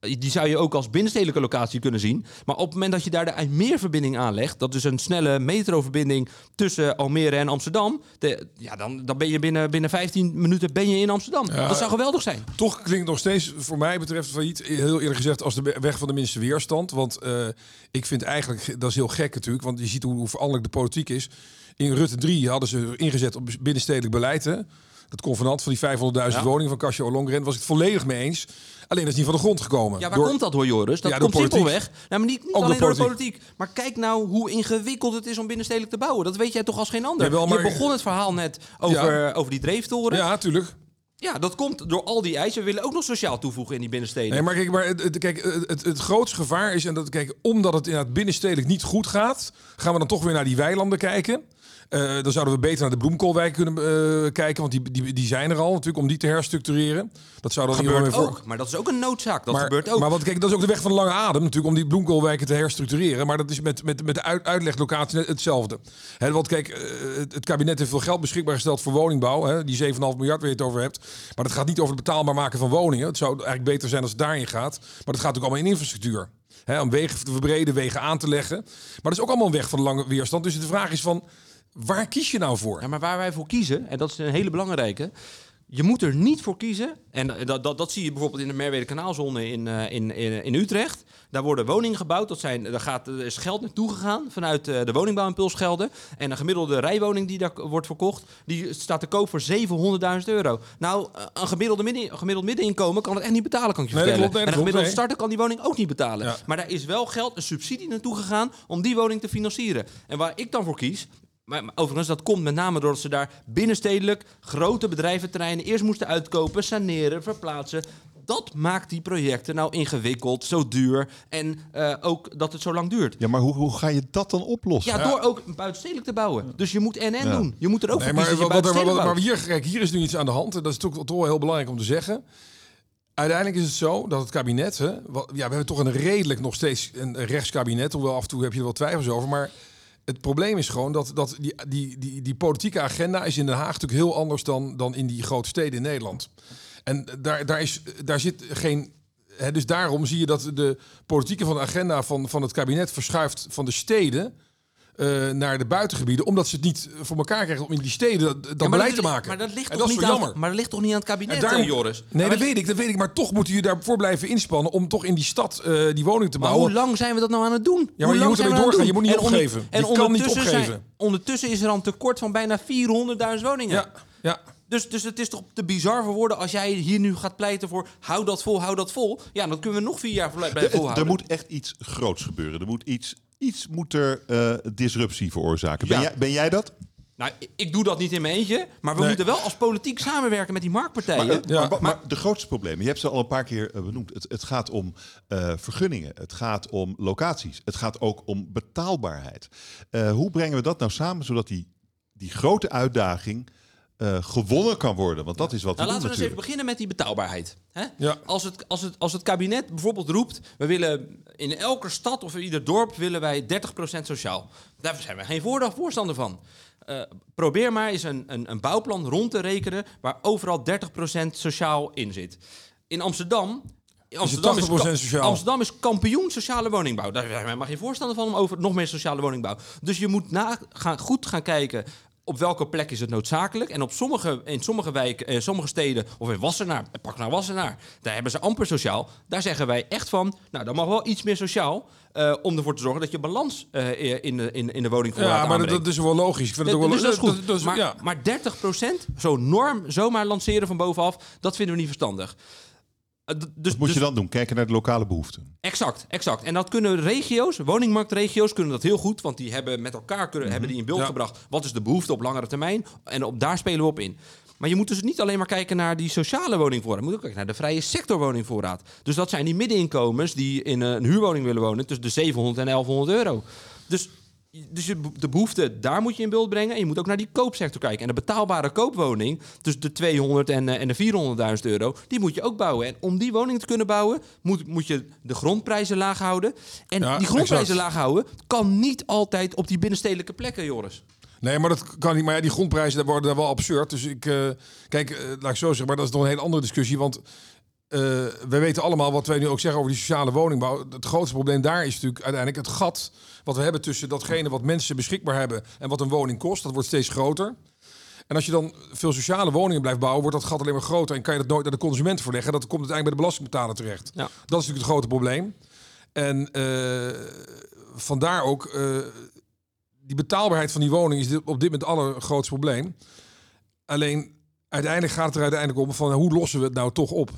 die zou je ook als binnenstedelijke locatie kunnen zien. Maar op het moment dat je daar de IJmeerverbinding aanlegt... dat is een snelle metroverbinding tussen Almere en Amsterdam... De, ja, dan, dan ben je binnen, binnen 15 minuten ben je in Amsterdam. Ja. Dat zou geweldig zijn. Toch klinkt nog steeds, voor mij betreft failliet, heel eerlijk gezegd, als de weg van de minste weerstand. Want eh, ik vind eigenlijk, dat is heel gek natuurlijk, want je ziet hoe, hoe veranderlijk de politiek is. In Rutte 3 hadden ze ingezet op binnenstedelijk beleid. Hè? Dat convenant van die 500.000 Ja. woningen van Casio Longren was ik het volledig mee eens. Alleen dat is niet van de grond gekomen. Ja, waar Door- komt dat door, Joris? Dat Ja, komt simpelweg. Nou, maar niet, niet alleen door door de politiek. Maar kijk nou hoe ingewikkeld het is om binnenstedelijk te bouwen. Dat weet jij toch als geen ander. Jawel, maar- Je begon het verhaal net over, over die dreeftoren. Ja. Ja, tuurlijk. dat komt door al die eisen. We willen ook nog sociaal toevoegen in die binnensteden. Nee, maar kijk, maar het, het- kijk, het, het, het grootste gevaar is, en dat, kijk, omdat het inderdaad binnenstedelijk niet goed gaat, gaan we dan toch weer naar die weilanden kijken. Eh, dan zouden we beter naar de bloemkoolwijk kunnen eh, kijken, want die, die, die zijn er al natuurlijk, om die te herstructureren. Dat zou dan gebeurt voor- ook. Maar dat is ook een noodzaak. Dat maar, gebeurt ook. Maar wat, kijk, dat is ook de weg van de lange adem natuurlijk, om die bloemkoolwijken te herstructureren. Maar dat is met, met, met de uit, uitleglocatie hetzelfde. Hè, want kijk, eh, het, het kabinet heeft veel geld beschikbaar gesteld voor woningbouw. Hè, die 7,5 miljard waar je het over hebt. Maar dat gaat niet over het betaalbaar maken van woningen. Het zou eigenlijk beter zijn als het daarin gaat. Maar dat gaat ook allemaal in infrastructuur. Hè, om wegen te verbreden, wegen aan te leggen. Maar dat is ook allemaal een weg van de lange weerstand. Dus de vraag is van, waar kies je nou voor? Ja, maar waar wij voor kiezen, en dat is een hele belangrijke. Je moet er niet voor kiezen. En dat, dat, dat zie je bijvoorbeeld in de Merwede Kanaalzone in, eh, in, in, in Utrecht. Daar worden woningen gebouwd. Dat zijn, daar, gaat, er is geld naartoe gegaan vanuit eh, de woningbouwimpuls gelden. En een gemiddelde rijwoning die daar wordt verkocht, die staat te koop voor 700.000 euro. Nou, eh, een gemiddelde midden, een gemiddeld middeninkomen kan het echt niet betalen, kan ik je Nee, vertellen. klopt, en een gemiddelde starter kan die woning ook niet betalen. Ja. Maar daar is wel geld, een subsidie naartoe gegaan om die woning te financieren. En waar ik dan voor kies, maar, maar overigens, dat komt met name doordat ze daar binnenstedelijk grote bedrijventerreinen eerst moesten uitkopen, saneren, verplaatsen. Dat maakt die projecten nou ingewikkeld, zo duur en eh, ook dat het zo lang duurt. Ja, maar hoe, hoe ga je dat dan oplossen? Ja, door ook buitenstedelijk te bouwen. Dus je moet NN Ja. doen. Je moet er ook Nee, voor maar, kiezen dat wat, maar hier, kijk, hier is nu iets aan de hand. En dat is toch, toch wel heel belangrijk om te zeggen. Uiteindelijk is het zo dat het kabinet... Hè, wat- ja, we hebben toch een redelijk nog steeds een rechtskabinet. Hoewel af en toe heb je er wel twijfels over. Maar het probleem is gewoon dat, dat die, die, die, die politieke agenda is in Den Haag natuurlijk heel anders dan, dan in die grote steden in Nederland. En daar, daar, is, daar zit geen. Hè, dus daarom zie je dat de politieke van agenda van, van het kabinet verschuift van de steden. Eh, naar de buitengebieden, omdat ze het niet voor elkaar krijgen om in die steden dat, dat Ja, maar beleid dat te maken. Maar dat ligt en toch dat niet aan, jammer. Maar dat ligt toch niet aan het kabinet, En daarom- eh, Joris? Nee, Maar dat weet ik, dat weet ik. Maar toch moeten jullie daarvoor blijven inspannen om toch in die stad eh, die woning te Maar bouwen. hoe lang zijn we dat nou aan het doen? je Hoe moet lang ermee doorgaan. Je moet niet En opgeven. En Je kan niet ondertussen opgeven. Zijn, ondertussen is er een tekort van bijna 400.000 woningen. Ja, ja. Dus, dus het is toch te bizar voor woorden als jij hier nu gaat pleiten voor hou dat vol, hou dat vol. Ja, dan kunnen we nog vier jaar blij- blijven volhouden. er moet echt iets groots gebeuren. Er moet iets, iets moet er eh, disruptie veroorzaken. Ben, Ja. jij, ben jij dat? Nou, ik- doe dat niet in mijn eentje, maar we Nee. moeten wel als politiek samenwerken met die marktpartijen. Maar, eh, Ja. maar, maar de grootste problemen, je hebt ze al een paar keer eh, benoemd. Het, het gaat om eh, vergunningen, het gaat om locaties, het gaat ook om betaalbaarheid. Eh, hoe brengen we dat nou samen zodat die, die grote uitdaging eh, gewonnen kan worden? Want dat is wat Nou, we laten we eens even beginnen met die betaalbaarheid. Hè? Ja. Als, het, als, het, als het kabinet bijvoorbeeld roept... we willen in elke stad of in ieder dorp willen wij 30% sociaal. Daar zijn we geen voorstander van. Eh, probeer maar eens een, een, een bouwplan rond te rekenen... waar overal 30% sociaal in zit. In Amsterdam... Amsterdam 80% ka- sociaal. Amsterdam is kampioen sociale woningbouw. Daar zijn wij geen voorstander van om over nog meer sociale woningbouw. Dus je moet na, gaan, goed gaan kijken op welke plek is het noodzakelijk. En op sommige, in sommige wijken, in sommige steden, of in Wassenaar, pak nou Wassenaar, daar hebben ze amper sociaal. Daar zeggen wij echt van, nou, dan mag wel iets meer sociaal. eh, om ervoor te zorgen dat je balans eh, in, de, in, in de Ja, maar dat, dat is wel logisch. Ik vind het ook wel Dus dat is goed. dat is- maar, ja. maar 30% zo'n norm zomaar lanceren van bovenaf, dat vinden we niet verstandig. Eh, dus, Wat moet dus- je dan doen? Kijken naar de lokale behoeften. Exact, exact. En dat kunnen regio's, woningmarktregio's, kunnen dat heel goed. Want die hebben met elkaar Mhm. kunnen, hebben die in beeld Ja. gebracht. Wat is de behoefte op langere termijn? En op, daar spelen we op in. Maar je moet dus niet alleen maar kijken naar die sociale woningvoorraad. Je moet ook kijken naar de vrije sector woningvoorraad. Dus dat zijn die middeninkomens die in een huurwoning willen wonen tussen de 700 en 1100 euro. Dus, dus de behoefte, daar moet je in beeld brengen. En je moet ook naar die koopsector kijken. En de betaalbare koopwoning, tussen de 200 en, eh, en de 400.000 euro, die moet je ook bouwen. En om die woning te kunnen bouwen, moet, moet je de grondprijzen laag houden. En Ja, die grondprijzen exact. laag houden kan niet altijd op die binnenstedelijke plekken, Joris. Nee, maar dat kan niet. Maar ja, die grondprijzen daar worden daar wel absurd. Dus ik, eh, kijk, eh, laat ik zo zeggen, maar dat is nog een hele andere discussie. Want eh, we weten allemaal wat wij nu ook zeggen over die sociale woningbouw. Het grootste probleem daar is natuurlijk uiteindelijk het gat wat we hebben tussen datgene wat mensen beschikbaar hebben en wat een woning kost. Dat wordt steeds groter. En als je dan veel sociale woningen blijft bouwen, wordt dat gat alleen maar groter. En kan je dat nooit naar de consument verleggen. Dat komt uiteindelijk bij de belastingbetaler terecht. Ja. Dat is natuurlijk het grote probleem. En eh, vandaar ook, eh, die betaalbaarheid van die woning is op dit moment het allergrootste probleem. Alleen, uiteindelijk gaat het er uiteindelijk om van hoe lossen we het nou toch op?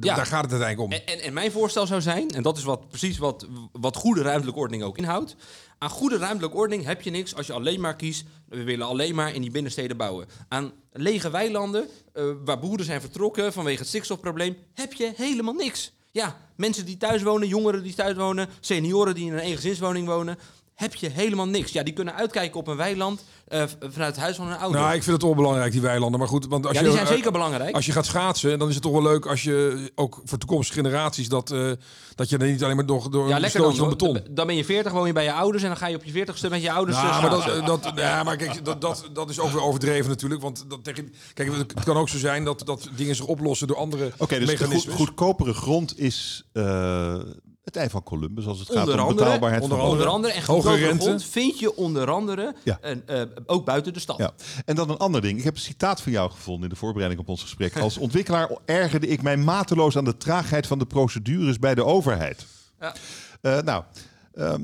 Ja. Daar gaat het uiteindelijk om. En, en, en mijn voorstel zou zijn, en dat is wat, precies wat, wat goede ruimtelijke ordening ook inhoudt. Aan goede ruimtelijke ordening heb je niks als je alleen maar kiest. We willen alleen maar in die binnensteden bouwen. Aan lege weilanden, eh, waar boeren zijn vertrokken vanwege het stikstofprobleem, heb je helemaal niks. Ja, mensen die thuis wonen, jongeren die thuis wonen, senioren die in een eengezinswoning wonen, heb je helemaal niks. Ja, die kunnen uitkijken op een weiland eh, vanuit het huis van hun ouder. Nou, ik vind het onbelangrijk, die weilanden. Maar goed, want als ja, je, die zijn eh, zeker belangrijk. Als je gaat schaatsen, dan is het toch wel leuk als je ook voor toekomstige generaties dat, eh, dat je er niet alleen maar door, door ja, een dan. stootje van beton. Dan ben je 40, woon je bij je ouders en dan ga je op je 40ste met je ouders. Ja, eh, maar, dat, dat, ja, maar kijk, dat, dat, dat is ook weer overdreven natuurlijk. Want dat tegen, kijk, het kan ook zo zijn dat, dat dingen zich oplossen door andere Oké, dus de mechanismen. goed, goedkopere grond is eh, het ei van Columbus als het gaat om andere, betaalbaarheid onder van Onder andere, en Hoge rente. grond vind je onder andere Ja. en, eh, ook buiten de stad. Ja. En dan een ander ding. Ik heb een citaat van jou gevonden in de voorbereiding op ons gesprek. Als ontwikkelaar ergerde ik mij mateloos aan de traagheid van de procedures bij de overheid. Ja. Eh, nou, ehm,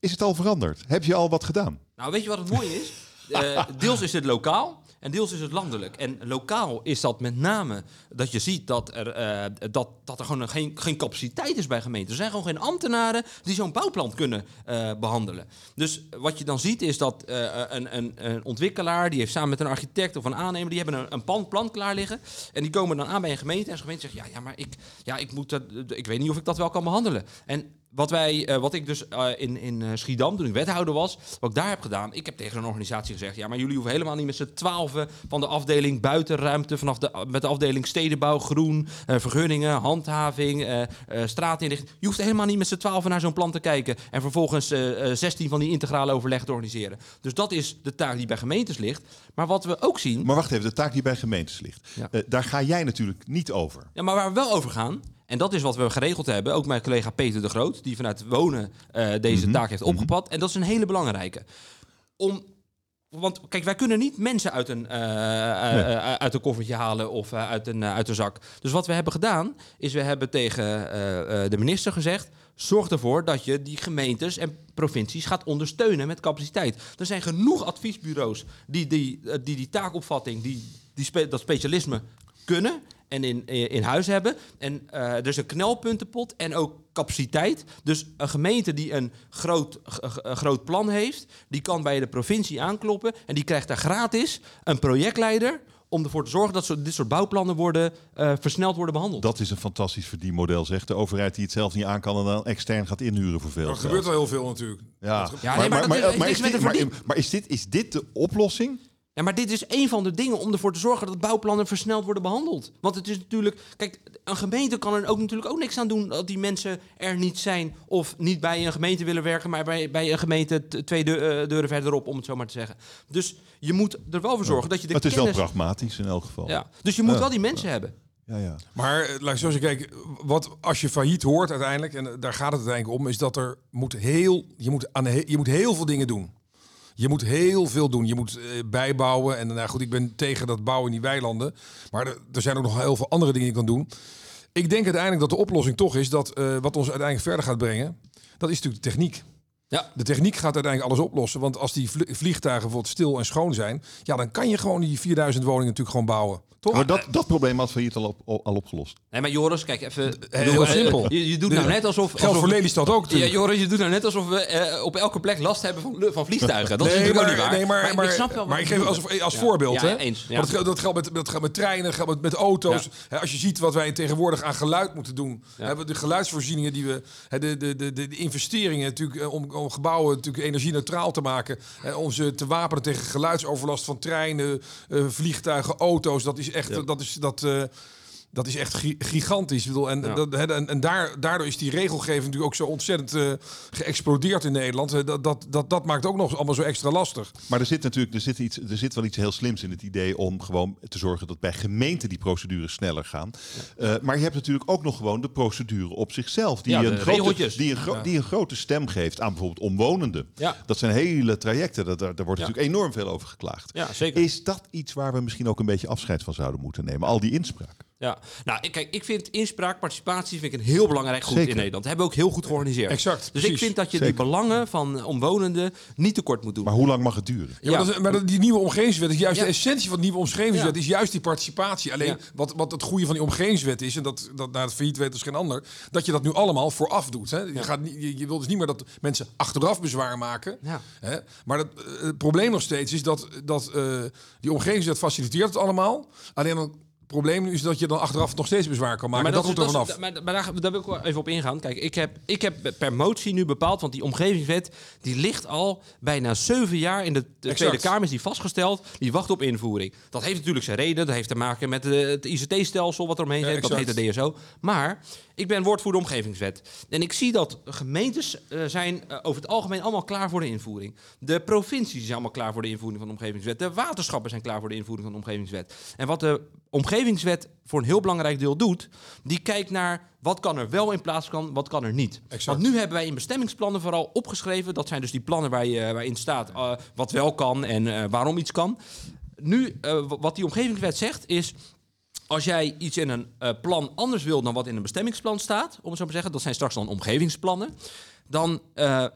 is het al veranderd? Heb je al wat gedaan? Nou, weet je wat het mooie is? Eh, deels is het lokaal en deels is het landelijk. En lokaal is dat met name dat je ziet dat er, eh, dat, dat er gewoon geen, geen capaciteit is bij gemeenten. Er zijn gewoon geen ambtenaren die zo'n bouwplan kunnen eh, behandelen. Dus wat je dan ziet is dat eh, een, een, een ontwikkelaar, die heeft samen met een architect of een aannemer, die hebben een, een plan, plan klaar liggen. En die komen dan aan bij een gemeente en de gemeente zegt, ja, ja maar ik, ja, ik, moet dat, ik weet niet of ik dat wel kan behandelen. En wat, wij, eh, wat ik dus eh, in, in eh, Schiedam, toen ik wethouder was, wat ik daar heb gedaan, ik heb tegen zo'n organisatie gezegd, ja, maar jullie hoeven helemaal niet met z'n twaalfen van de afdeling buitenruimte, vanaf de, met de afdeling stedenbouw, groen, vergunningen, handhaving, straatinrichting. Je hoeft helemaal niet met z'n twaalfen naar zo'n plan te kijken en vervolgens eh, eh, 16 van die integrale overleg te organiseren. Dus dat is de taak die bij gemeentes ligt. Maar wat we ook zien, Maar wacht even, de taak die bij gemeentes ligt. Ja. Daar ga jij natuurlijk niet over. Ja, maar waar we wel over gaan, en dat is wat we geregeld hebben, ook mijn collega Peter de Groot, die vanuit wonen eh, deze Mhm. taak heeft opgepakt. En dat is een hele belangrijke. Om, want kijk, wij kunnen niet mensen uit een, eh, eh, uit een koffertje halen of uit, een, uit een zak. Dus wat we hebben gedaan, is we hebben tegen de minister gezegd. Zorg ervoor dat je die gemeentes en provincies gaat ondersteunen met capaciteit. Er zijn genoeg adviesbureaus die die, die, die taakopvatting, die, die spe- dat specialisme kunnen en in, in huis hebben. En eh, er is een knelpuntenpot en ook capaciteit. Dus een gemeente die een groot, een groot plan heeft, die kan bij de provincie aankloppen en die krijgt daar gratis een projectleider om ervoor te zorgen dat zo, dit soort bouwplannen worden, eh, versneld worden behandeld. Dat is een fantastisch verdienmodel, zegt de overheid die het zelf niet aan kan en dan extern gaat inhuren voor veel Er gebeurt al heel veel natuurlijk. Ja, Ja, nee, maar is dit, maar, verdien- maar is, dit, is dit de oplossing? Ja, maar dit is een van de dingen om ervoor te zorgen dat bouwplannen versneld worden behandeld. Want het is natuurlijk. Kijk, een gemeente kan er ook natuurlijk ook niks aan doen dat die mensen er niet zijn. Of niet bij een gemeente willen werken, maar bij, bij een gemeente twee eh, deuren verderop, om het zo maar te zeggen. Dus je moet er wel voor zorgen dat je de het is kennis... wel pragmatisch in elk geval. Ja, dus je moet Ja. wel die mensen hebben. ja, ja. Maar eh, laat ik zo wat als je failliet hoort uiteindelijk, en eh, daar gaat het uiteindelijk om, is dat er moet heel, je moet, aan je moet heel veel dingen doen. Je moet heel veel doen. Je moet eh, bijbouwen. En nou goed, ik ben tegen dat bouwen in die weilanden. Maar er, zijn ook nog heel veel andere dingen die je kan doen. Ik denk uiteindelijk dat de oplossing toch is dat eh, wat ons uiteindelijk verder gaat brengen, dat is natuurlijk de techniek. Ja. De techniek gaat uiteindelijk alles oplossen. Want als die vlie- vliegtuigen bijvoorbeeld stil en schoon zijn, ja, dan kan je gewoon die 4000 woningen natuurlijk gewoon bouwen. Toch? Maar dat, dat probleem had failliet al, op, al opgelost. Nee, maar Joris, kijk even. heel eh, simpel. Je, je doet nou net alsof. Geldt alsof voor Lelystad ook Ja. Joris, je doet nou net alsof we eh, op elke plek last hebben van, van vliegtuigen. Dat is nee, natuurlijk maar, niet waar. nee, maar, maar, ik snap wel wat maar ik geef als, als Ja. voorbeeld. Ja, hè? eens, ja. Maar dat, dat, geldt met, dat geldt met treinen, dat geldt met, met auto's. Als je ziet wat wij tegenwoordig aan geluid moeten doen. De geluidsvoorzieningen die we. Hè, de, de, de, de, de investeringen natuurlijk, eh, om, om gebouwen natuurlijk energie-neutraal te maken. Hè, om ze te wapenen tegen geluidsoverlast van treinen, eh, vliegtuigen, auto's. Dat is echt. Dat is, dat, eh, dat is echt gi- gigantisch. Ik bedoel, en Ja. dat, hè, en, en daar, daardoor is die regelgeving natuurlijk ook zo ontzettend eh, geëxplodeerd in Nederland. Hè, Dat, dat, dat, dat maakt ook nog allemaal zo extra lastig. Maar er zit natuurlijk er zit iets, er zit wel iets heel slims in het idee om gewoon te zorgen dat bij gemeenten die procedures sneller gaan. Eh, maar je hebt natuurlijk ook nog gewoon de procedure op zichzelf. Die, Ja, een, grote, die, een gro- die een grote stem geeft aan bijvoorbeeld omwonenden. Ja. Dat zijn hele trajecten. Dat, daar, daar wordt Ja. natuurlijk enorm veel over geklaagd. Ja, zeker. Is dat iets waar we misschien ook een beetje afscheid van zouden moeten nemen? Al die inspraak. Ja, nou, ik, kijk, ik vind inspraak, participatie vind ik een heel belangrijk goed Zeker. in Nederland. Dat hebben we ook heel goed georganiseerd. Exact, Dus precies. ik vind dat je Zeker. de belangen van omwonenden niet tekort moet doen. Maar hoe lang mag het duren? Ja, maar, Ja. dat is- maar dat- die nieuwe omgevingswet is juist Ja. de essentie van de nieuwe omgevingswet. Ja. Is juist die participatie. Alleen Ja. wat, wat het goede van die omgevingswet is, en dat, dat naar het failliet weet als geen ander, dat je dat nu allemaal vooraf doet. Hè? Je, gaat niet, je, je wilt dus niet meer dat mensen achteraf bezwaar maken. Ja. Hè? Maar dat, eh, het probleem nog steeds is dat, dat eh, die omgevingswet faciliteert het allemaal. Alleen dan probleem nu is dat je dan achteraf nog steeds bezwaar kan maken. dat, is- moet er vanaf. maar, maar daar, daar wil ik wel even op ingaan. Kijk, ik heb, ik heb per motie nu bepaald, want die omgevingswet die ligt al bijna zeven jaar in de. Tweede Kamer, is die vastgesteld, die wacht op invoering. Dat heeft natuurlijk zijn reden, dat heeft te maken met eh, het ICT-stelsel wat er omheen Ja, zit, dat heet de DSO. Maar ik ben woordvoerder omgevingswet. En ik zie dat gemeentes eh, zijn eh, over het algemeen allemaal klaar voor de invoering. De provincies zijn allemaal klaar voor de invoering van de omgevingswet. De waterschappen zijn klaar voor de invoering van de omgevingswet. En wat de omgevingswet voor een heel belangrijk deel doet, die kijkt naar wat kan er wel in plaats kan, wat kan er niet. Exact. Want nu hebben wij in bestemmingsplannen vooral opgeschreven, dat zijn dus die plannen waar je, waarin staat eh, wat wel kan en eh, waarom iets kan. Nu, eh, wat die omgevingswet zegt is, als jij iets in een plan anders wil dan wat in een bestemmingsplan staat, om het zo maar te zeggen, dat zijn straks dan omgevingsplannen, dan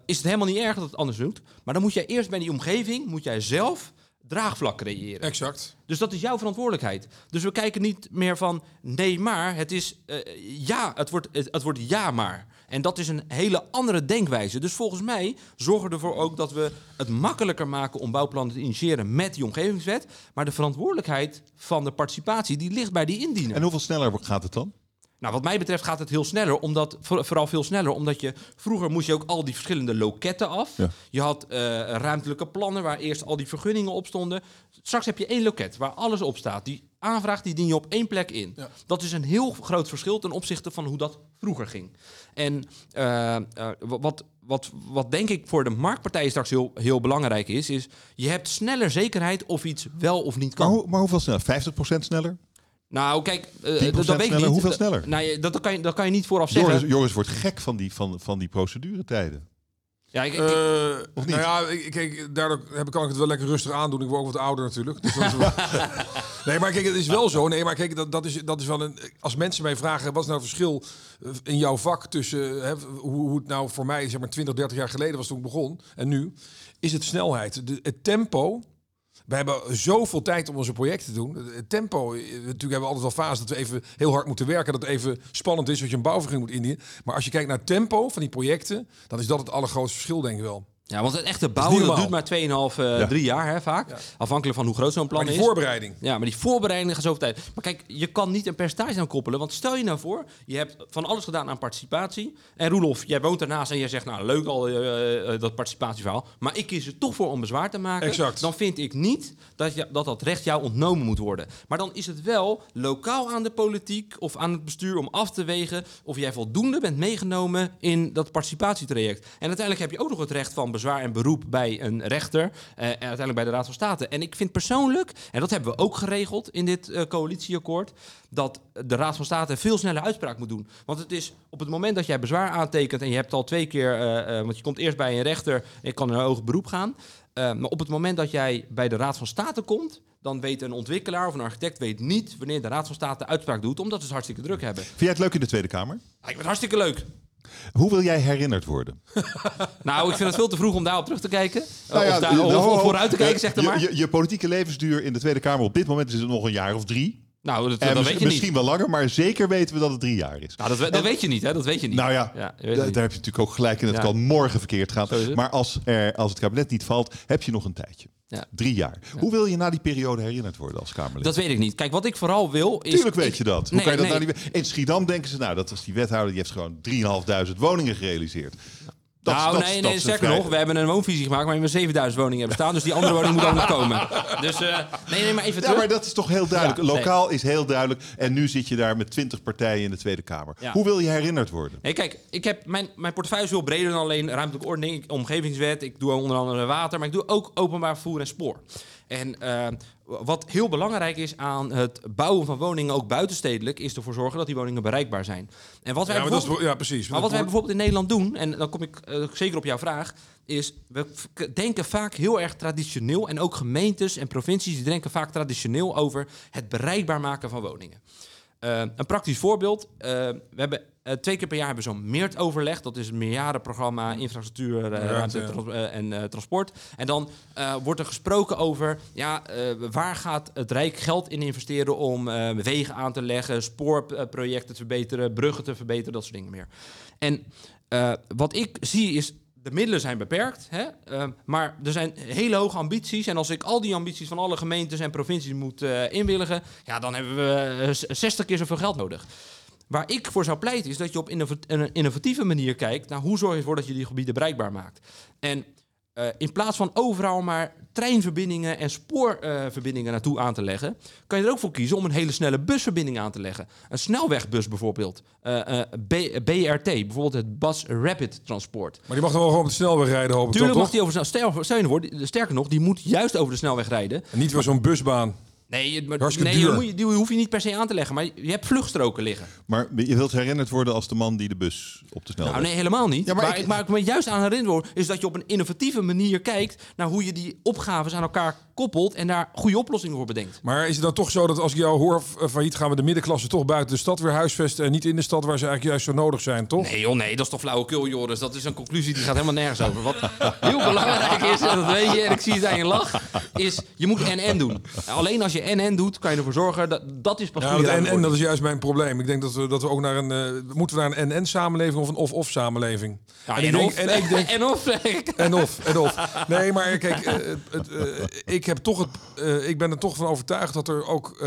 is het helemaal niet erg dat het anders doet. Maar dan moet jij eerst bij die omgeving, moet jij zelf draagvlak creëren. Exact. Dus dat is jouw verantwoordelijkheid. Dus we kijken niet meer van nee, maar. Het is eh, ja, het wordt, het, het wordt ja, maar. En dat is een hele andere denkwijze. Dus volgens mij zorgen we ervoor ook dat we het makkelijker maken om bouwplannen te initiëren met die omgevingswet. Maar de verantwoordelijkheid van de participatie, die ligt bij die indiener. En hoeveel sneller gaat het dan? Nou, wat mij betreft gaat het heel sneller, omdat, voor- vooral veel sneller, omdat je vroeger moest je ook al die verschillende loketten af. Ja. Je had eh, ruimtelijke plannen waar eerst al die vergunningen op stonden. Straks heb je één loket waar alles op staat. Die aanvraag die dien je op één plek in. Ja. Dat is een heel groot verschil ten opzichte van hoe dat vroeger ging. En eh, eh, wat, wat, wat denk ik voor de marktpartijen straks heel, heel belangrijk is, is je hebt sneller zekerheid of iets wel of niet kan. Maar, hoe- maar hoeveel sneller? 50% sneller? Nou, kijk, eh, 10% dat, dat weet ik niet. Hoeveel Dat- sneller? Nou, je- dat, dat, kan je, dat kan je niet vooraf zeggen. Joris, Joris wordt gek van die, van, van die proceduretijden. Ja, ik, ik- Eh, Of niet? nou ja, ik, kijk, daardoor heb, kan ik het wel lekker rustig aandoen. Ik word ook wat ouder natuurlijk. Dus dat is wel- nee, maar kijk, het is wel zo. Nee, maar kijk, dat, dat, is, dat is wel een... Als mensen mij vragen, wat is nou het verschil eh, in jouw vak tussen... Hè, hoe, hoe het nou voor mij, zeg maar 20, 30 jaar geleden was toen ik begon en nu... Is het snelheid. De, het tempo... We hebben zoveel tijd om onze projecten te doen. Tempo, eh, natuurlijk hebben we altijd wel fases dat we even heel hard moeten werken. Dat het even spannend is als je een bouwvergunning moet indienen. Maar als je kijkt naar het tempo van die projecten, dan is dat het allergrootste verschil, denk ik wel. Ja, want het echte bouwen dat maar 2,5, eh Ja. 3 jaar hè, vaak. Ja. Afhankelijk van hoe groot zo'n plan Maar die is. voorbereiding. Ja, maar die voorbereiding gaat zoveel tijd. Maar kijk, je kan niet een percentage aan koppelen. Want stel je nou voor, je hebt van alles gedaan aan participatie. En Roelof, jij woont ernaast en jij zegt, nou leuk al eh, eh, dat participatieverhaal. Maar ik kies er toch voor om bezwaar te maken. Exact. Dan vind ik niet dat, je, dat dat recht jou ontnomen moet worden. Maar dan is het wel lokaal aan de politiek of aan het bestuur om af te wegen of jij voldoende bent meegenomen in dat participatietraject. En uiteindelijk heb je ook nog het recht van bezwaar en beroep bij een rechter. eh, en uiteindelijk bij de Raad van State. En ik vind persoonlijk, en dat hebben we ook geregeld in dit eh, coalitieakkoord, dat de Raad van State veel sneller uitspraak moet doen. Want het is op het moment dat jij bezwaar aantekent en je hebt al twee keer, eh, eh, want je komt eerst bij een rechter en je kan in een hoger beroep gaan. Eh, maar op het moment dat jij bij de Raad van State komt, dan weet een ontwikkelaar of een architect weet niet wanneer de Raad van State uitspraak doet, omdat ze het hartstikke druk hebben. Vind jij het leuk in de Tweede Kamer? Ah, ik vind het hartstikke leuk. Hoe wil jij herinnerd worden? Nou, ik vind het veel te vroeg om daarop terug te kijken. Nou ja, of, daar, nou, of- ho. vooruit te kijken, zeg je, maar. Je, je politieke levensduur in de Tweede Kamer op dit moment is het nog een jaar of drie. Nou, dat, weet je misschien niet. wel langer, maar zeker weten we dat het drie jaar is. Nou, dat, we- dat weet je niet, hè? Dat weet je niet. Nou ja, daar niet. heb je natuurlijk ook gelijk in. Het Ja. kan morgen verkeerd gaan. Maar als, er, als het kabinet niet valt, heb je nog een tijdje. Ja. Drie jaar. Hoe wil je na die periode herinnerd worden als Kamerlid? Dat weet ik niet. Kijk, wat ik vooral wil is... Tuurlijk weet ik- je dat. Hoe Nee, kan je dat nee. nou niet... In Schiedam denken ze, nou, dat was die wethouder, die heeft gewoon 3.500 woningen gerealiseerd. Dat nou, dat nee, nee, vrij- nog, we hebben een woonvisie gemaakt waarin we 7000 woningen hebben staan. Dus die andere woning moet ook nog komen. Dus, eh, nee, nee, maar even Ja, terug. maar dat is toch heel duidelijk. Ja, nee. Lokaal is heel duidelijk. En nu zit je daar met 20 partijen in de Tweede Kamer. Ja. Hoe wil je herinnerd worden? Nee, kijk, ik heb mijn, mijn portefeuille is veel breder dan alleen ruimtelijke ordening, omgevingswet. Ik doe onder andere water, maar ik doe ook openbaar vervoer en spoor. En eh, wat heel belangrijk is aan het bouwen van woningen, ook buitenstedelijk, is ervoor zorgen dat die woningen bereikbaar zijn. En wat wij Ja, is, bijvoorbeeld- ja precies. Maar wat wij bijvoorbeeld in Nederland doen, en dan kom ik eh, zeker op jouw vraag, is we denken vaak heel erg traditioneel. En ook gemeentes en provincies die denken vaak traditioneel over het bereikbaar maken van woningen. Eh, een praktisch voorbeeld. eh, we hebben eh, twee keer per jaar hebben we zo'n MEERT-overleg. Dat is een meerjarenprogramma infrastructuur, eh, Ruimte, ruimte ja. trans- eh, en transport. En dan wordt er gesproken over ja, waar gaat het Rijk geld in investeren om wegen aan te leggen, spoorprojecten te verbeteren, bruggen te verbeteren, dat soort dingen meer. En wat ik zie is. De middelen zijn beperkt, hè? maar er zijn hele hoge ambities. En als ik al die ambities van alle gemeentes en provincies moet eh, inwilligen, ja, dan hebben we eh, z- 60 keer zoveel geld nodig. Waar ik voor zou pleiten is dat je op een innovatieve manier kijkt naar hoe zorg je ervoor dat je die gebieden bereikbaar maakt. En eh, in plaats van overal maar treinverbindingen en spoorverbindingen naartoe aan te leggen, kan je er ook voor kiezen om een hele snelle busverbinding aan te leggen. Een snelwegbus bijvoorbeeld. Eh, eh, BRT, bijvoorbeeld het Bus Rapid Transport. Maar die mag dan wel gewoon op de snelweg rijden, hoop ik Tuurlijk mag die over snel. Stel, stel je voor, die- sterker nog, die moet juist over de snelweg rijden. En niet weer zo'n busbaan. Nee, je- maar, Hartstikke nee die, moet je, die hoef je niet per se aan te leggen. Maar je hebt vluchtstroken liggen. Maar je wilt herinnerd worden als de man die de bus op de snelweg... Nou, nee, helemaal niet. Ja, maar maar, ik- ik, waar ik me juist aan herinner word, is dat je op een innovatieve manier kijkt naar hoe je die opgaves aan elkaar koppelt en daar goede oplossingen voor bedenkt. Maar is het dan toch zo dat als ik jou hoor eh, failliet gaan we de middenklasse toch buiten de stad weer huisvesten en niet in de stad waar ze eigenlijk juist zo nodig zijn, toch? Nee joh, nee, dat is toch flauwekul, Joris. Dat is een conclusie die gaat helemaal nergens over. Wat heel belangrijk is, en dat weet je, en ik zie het aan je lach, is je moet NN doen. Alleen als je NN doet, kan je ervoor zorgen, dat, dat is pas Ja, dat, en, en dat is juist mijn probleem. Ik denk dat we, dat we ook naar een... eh, moeten we naar een NN-samenleving of een of-of samenleving? Ja, en, en, ik denk, of, en ik denk... en of. En of, en of. Nee, maar kijk, eh, het, eh, ik, heb toch het, ik ben er toch van overtuigd dat er ook...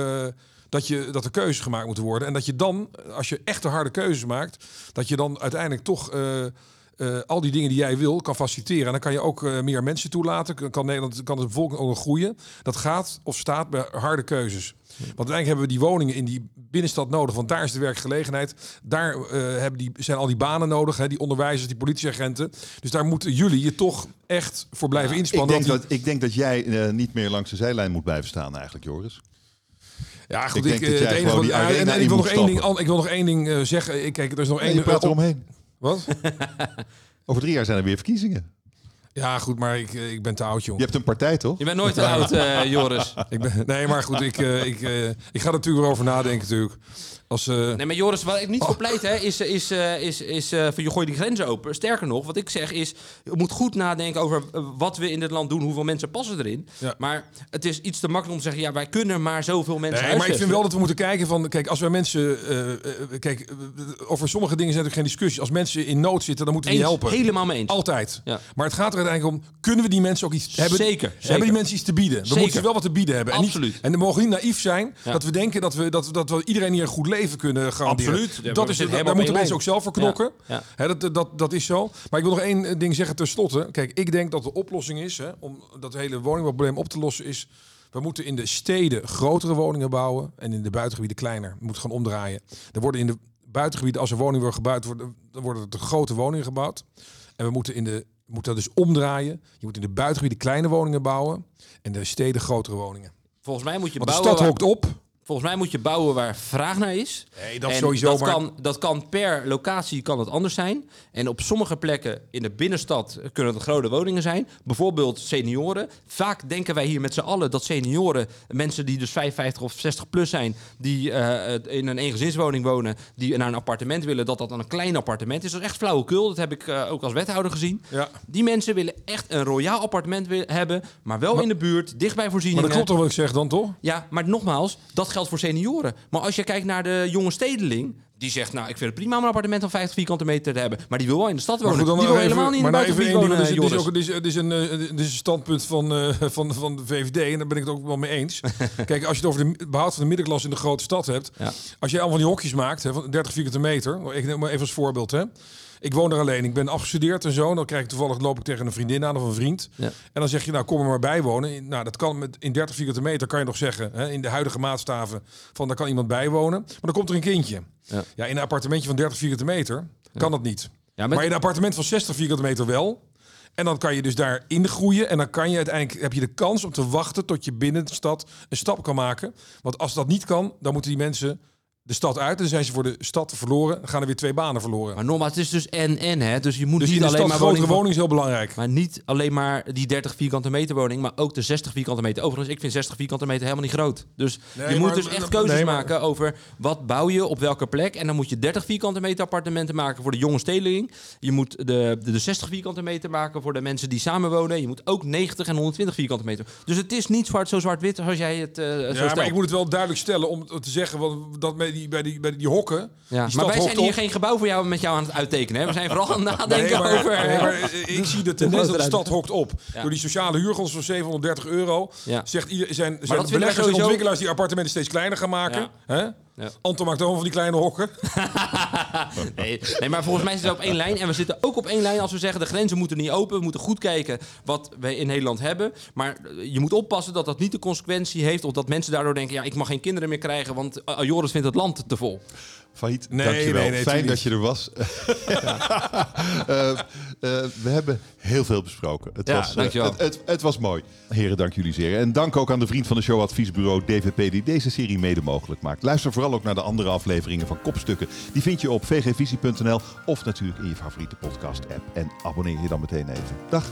dat, je, dat er keuzes gemaakt moeten worden. En dat je dan, als je echte harde keuzes maakt, dat je dan uiteindelijk toch eh, al die dingen die jij wil kan faciliteren. En dan kan je ook eh, meer mensen toelaten. Kan- Nederland, kan de bevolking ook nog groeien. Dat gaat of staat bij harde keuzes. Want uiteindelijk hebben we die woningen in die binnenstad nodig. Want daar is de werkgelegenheid. Daar eh, hebben die, zijn al die banen nodig. Hè, die onderwijzers, die politieagenten. Dus daar moeten jullie je toch echt voor blijven Ik inspannen. denk, dat ik denk dat jij niet meer langs de zijlijn moet blijven staan eigenlijk, Joris. Ja, goed. Ik Ik, denk dat jij het enige gewoon wat- die ja, arena en, en in ik wil nog één ding, ik wil nog één ding zeggen. Ik- Kijk, er is nog één. je praat eromheen. Wat? Over drie jaar zijn er weer verkiezingen. Ja, goed, maar ik, eh, ik ben te oud, Je jong. hebt een partij, toch? Je bent nooit te oud, eh, Joris. Ik ben, nee, maar goed, ik, eh, ik, eh, ik ga er natuurlijk wel over nadenken, natuurlijk. Als, eh, Nee, maar Joris, wat ik niet voor pleit, hè, is, is, eh, is, is eh, van je gooit die grenzen open. Sterker nog, wat ik zeg is, je moet goed nadenken over eh, wat we in dit land doen, hoeveel mensen passen erin. Ja. Maar het is iets te makkelijk om te zeggen, ja, wij kunnen maar zoveel mensen Nee, maar ik vind wel dat we moeten kijken van... Kijk, als wij mensen... eh, eh, kijk, eh, over sommige dingen zijn er geen discussie. Als mensen in nood zitten, dan moeten we die helpen. helemaal mee eens. Altijd. Ja. Maar het gaat er uiteindelijk om... Kunnen we die mensen ook iets hebben? Zeker, zeker. Hebben die mensen iets te bieden? We Zeker. moeten ze wel wat te bieden hebben. En, Absoluut. niet, en we mogen niet naïef zijn Ja. dat we denken dat we, dat, dat we iedereen hier goed leven kunnen garanderen. Absoluut. Ja, Dat is, daar moeten mensen ook zelf voor knokken. Ja. Dat, dat, dat is zo. Maar ik wil nog één eh, ding zeggen tenslotte. Kijk, ik denk dat de oplossing is, hè, om dat hele woningbouwprobleem op te lossen, is... We moeten in de steden grotere woningen bouwen en in de buitengebieden kleiner. We moeten gaan omdraaien. Er worden in de buitengebieden, als er woningen worden gebouwd, worden, dan worden er te grote woningen gebouwd. En we moeten, in de, moeten dat dus omdraaien. Je moet in de buitengebieden kleine woningen bouwen en de steden grotere woningen. Volgens mij moet je Want de bouwen... stad waar- hokt op. Volgens mij moet je bouwen waar vraag naar is. Nee, dat En sowieso, Dat, maar- kan, dat kan per locatie kan het anders zijn. En op sommige plekken in de binnenstad kunnen het grote woningen zijn. Bijvoorbeeld senioren. Vaak denken wij hier met z'n allen dat senioren, mensen die dus 55 of 60 plus zijn, die eh, in een eengezinswoning wonen, die naar een appartement willen, dat dat dan een klein appartement is. Dat is echt flauwekul. Dat heb ik eh, ook als wethouder gezien. Ja. Die mensen willen echt een royaal appartement hebben, maar wel in de buurt, dicht bij Maar voorzieningen. dat klopt toch wat ik zeg dan, toch? Ja, maar nogmaals, dat geldt voor senioren. Maar als je kijkt naar de jonge stedeling... die zegt, nou, ik vind het prima om een appartement van 50 vierkante meter te hebben... maar die wil wel in de stad wonen. goed, dan die wil even- helemaal niet in de nou buitengebied ding, wonen, want dit is- Joris. is ook- dit is- is een, eh, is een standpunt van, eh, van, van de VVD en daar ben ik het ook wel mee eens. Kijk, als je het over de behoud van de middenklasse in de grote stad hebt, Ja. als jij allemaal van die hokjes maakt, hè, van 30 vierkante meter, ik neem maar even als voorbeeld, hè. Ik woon er alleen, ik ben afgestudeerd en zo. Dan krijg ik toevallig loop ik tegen een vriendin aan of een vriend. Ja. En dan zeg je, nou kom er maar bij wonen. Nou, dat kan met in 30 vierkante meter kan je nog zeggen, hè, in de huidige maatstaven, van daar kan iemand bij wonen. Maar dan komt er een kindje. Ja. Ja, in een appartementje van 30 vierkante meter kan dat niet. Met- Maar in een appartement van 60 vierkante meter wel. En dan kan je dus daarin groeien. En dan kan je uiteindelijk heb je de kans om te wachten tot je binnen de stad een stap kan maken. Want als dat niet kan, dan moeten die mensen de stad uit. En dan zijn ze voor de stad verloren. Dan gaan er weer twee banen verloren. Maar nogmaals, het is dus en-en, hè. Dus je moet dus niet in de alleen stad maar grotere woning... woning is heel belangrijk. Maar niet alleen maar die 30 vierkante meter woning, maar ook de 60 vierkante meter. Overigens, ik vind 60 vierkante meter helemaal niet groot. Dus Nee, je moet maar- dus echt keuzes nee, maar- maken over wat bouw je op welke plek. En dan moet je 30 vierkante meter appartementen maken voor de jonge stedeling. Je moet de, de, de 60 vierkante meter maken voor de mensen die samenwonen. Je moet ook 90 en 120 vierkante meter. Dus het is niet zwart, zo zwart-wit als jij het eh zo Ja, stelt. maar ik moet het wel duidelijk stellen om te zeggen want dat die, bij die, bij die hokken. Ja, die maar wij zijn hier op. geen gebouw voor jou met jou aan het uittekenen. Hè? We zijn vooral aan het nadenken Nee, maar, over... nee, maar, eh, ik zie de tendens dat de stad hokt op. Ja. Door die sociale huurgrond van 730 euro. Ja. Zegt zijn, zijn beleggers en sowieso- ontwikkelaars die appartementen steeds kleiner gaan maken. Hè? Ja. Anton maakt allemaal van die kleine hokken. Nee, nee, maar volgens mij zitten we op één lijn. En we zitten ook op één lijn als we zeggen... de grenzen moeten niet open. We moeten goed kijken wat we in Nederland hebben. Maar eh, je moet oppassen dat dat niet de consequentie heeft... of dat mensen daardoor denken... ja, ik mag geen kinderen meer krijgen... want uh, Joris vindt het land te vol. Failliet, Nee, dankjewel. nee, nee, Fijn dat je er was. Eh, eh, we hebben heel veel besproken. Het, Ja, was, eh, dankjewel. het, het, het was mooi. Heren, dank jullie zeer. En dank ook aan de vriend van de show adviesbureau DVP die deze serie mede mogelijk maakt. Luister vooral ook naar de andere afleveringen van Kopstukken. Die vind je op vgvisie.nl of natuurlijk in je favoriete podcast app. En abonneer je dan meteen even. Dag.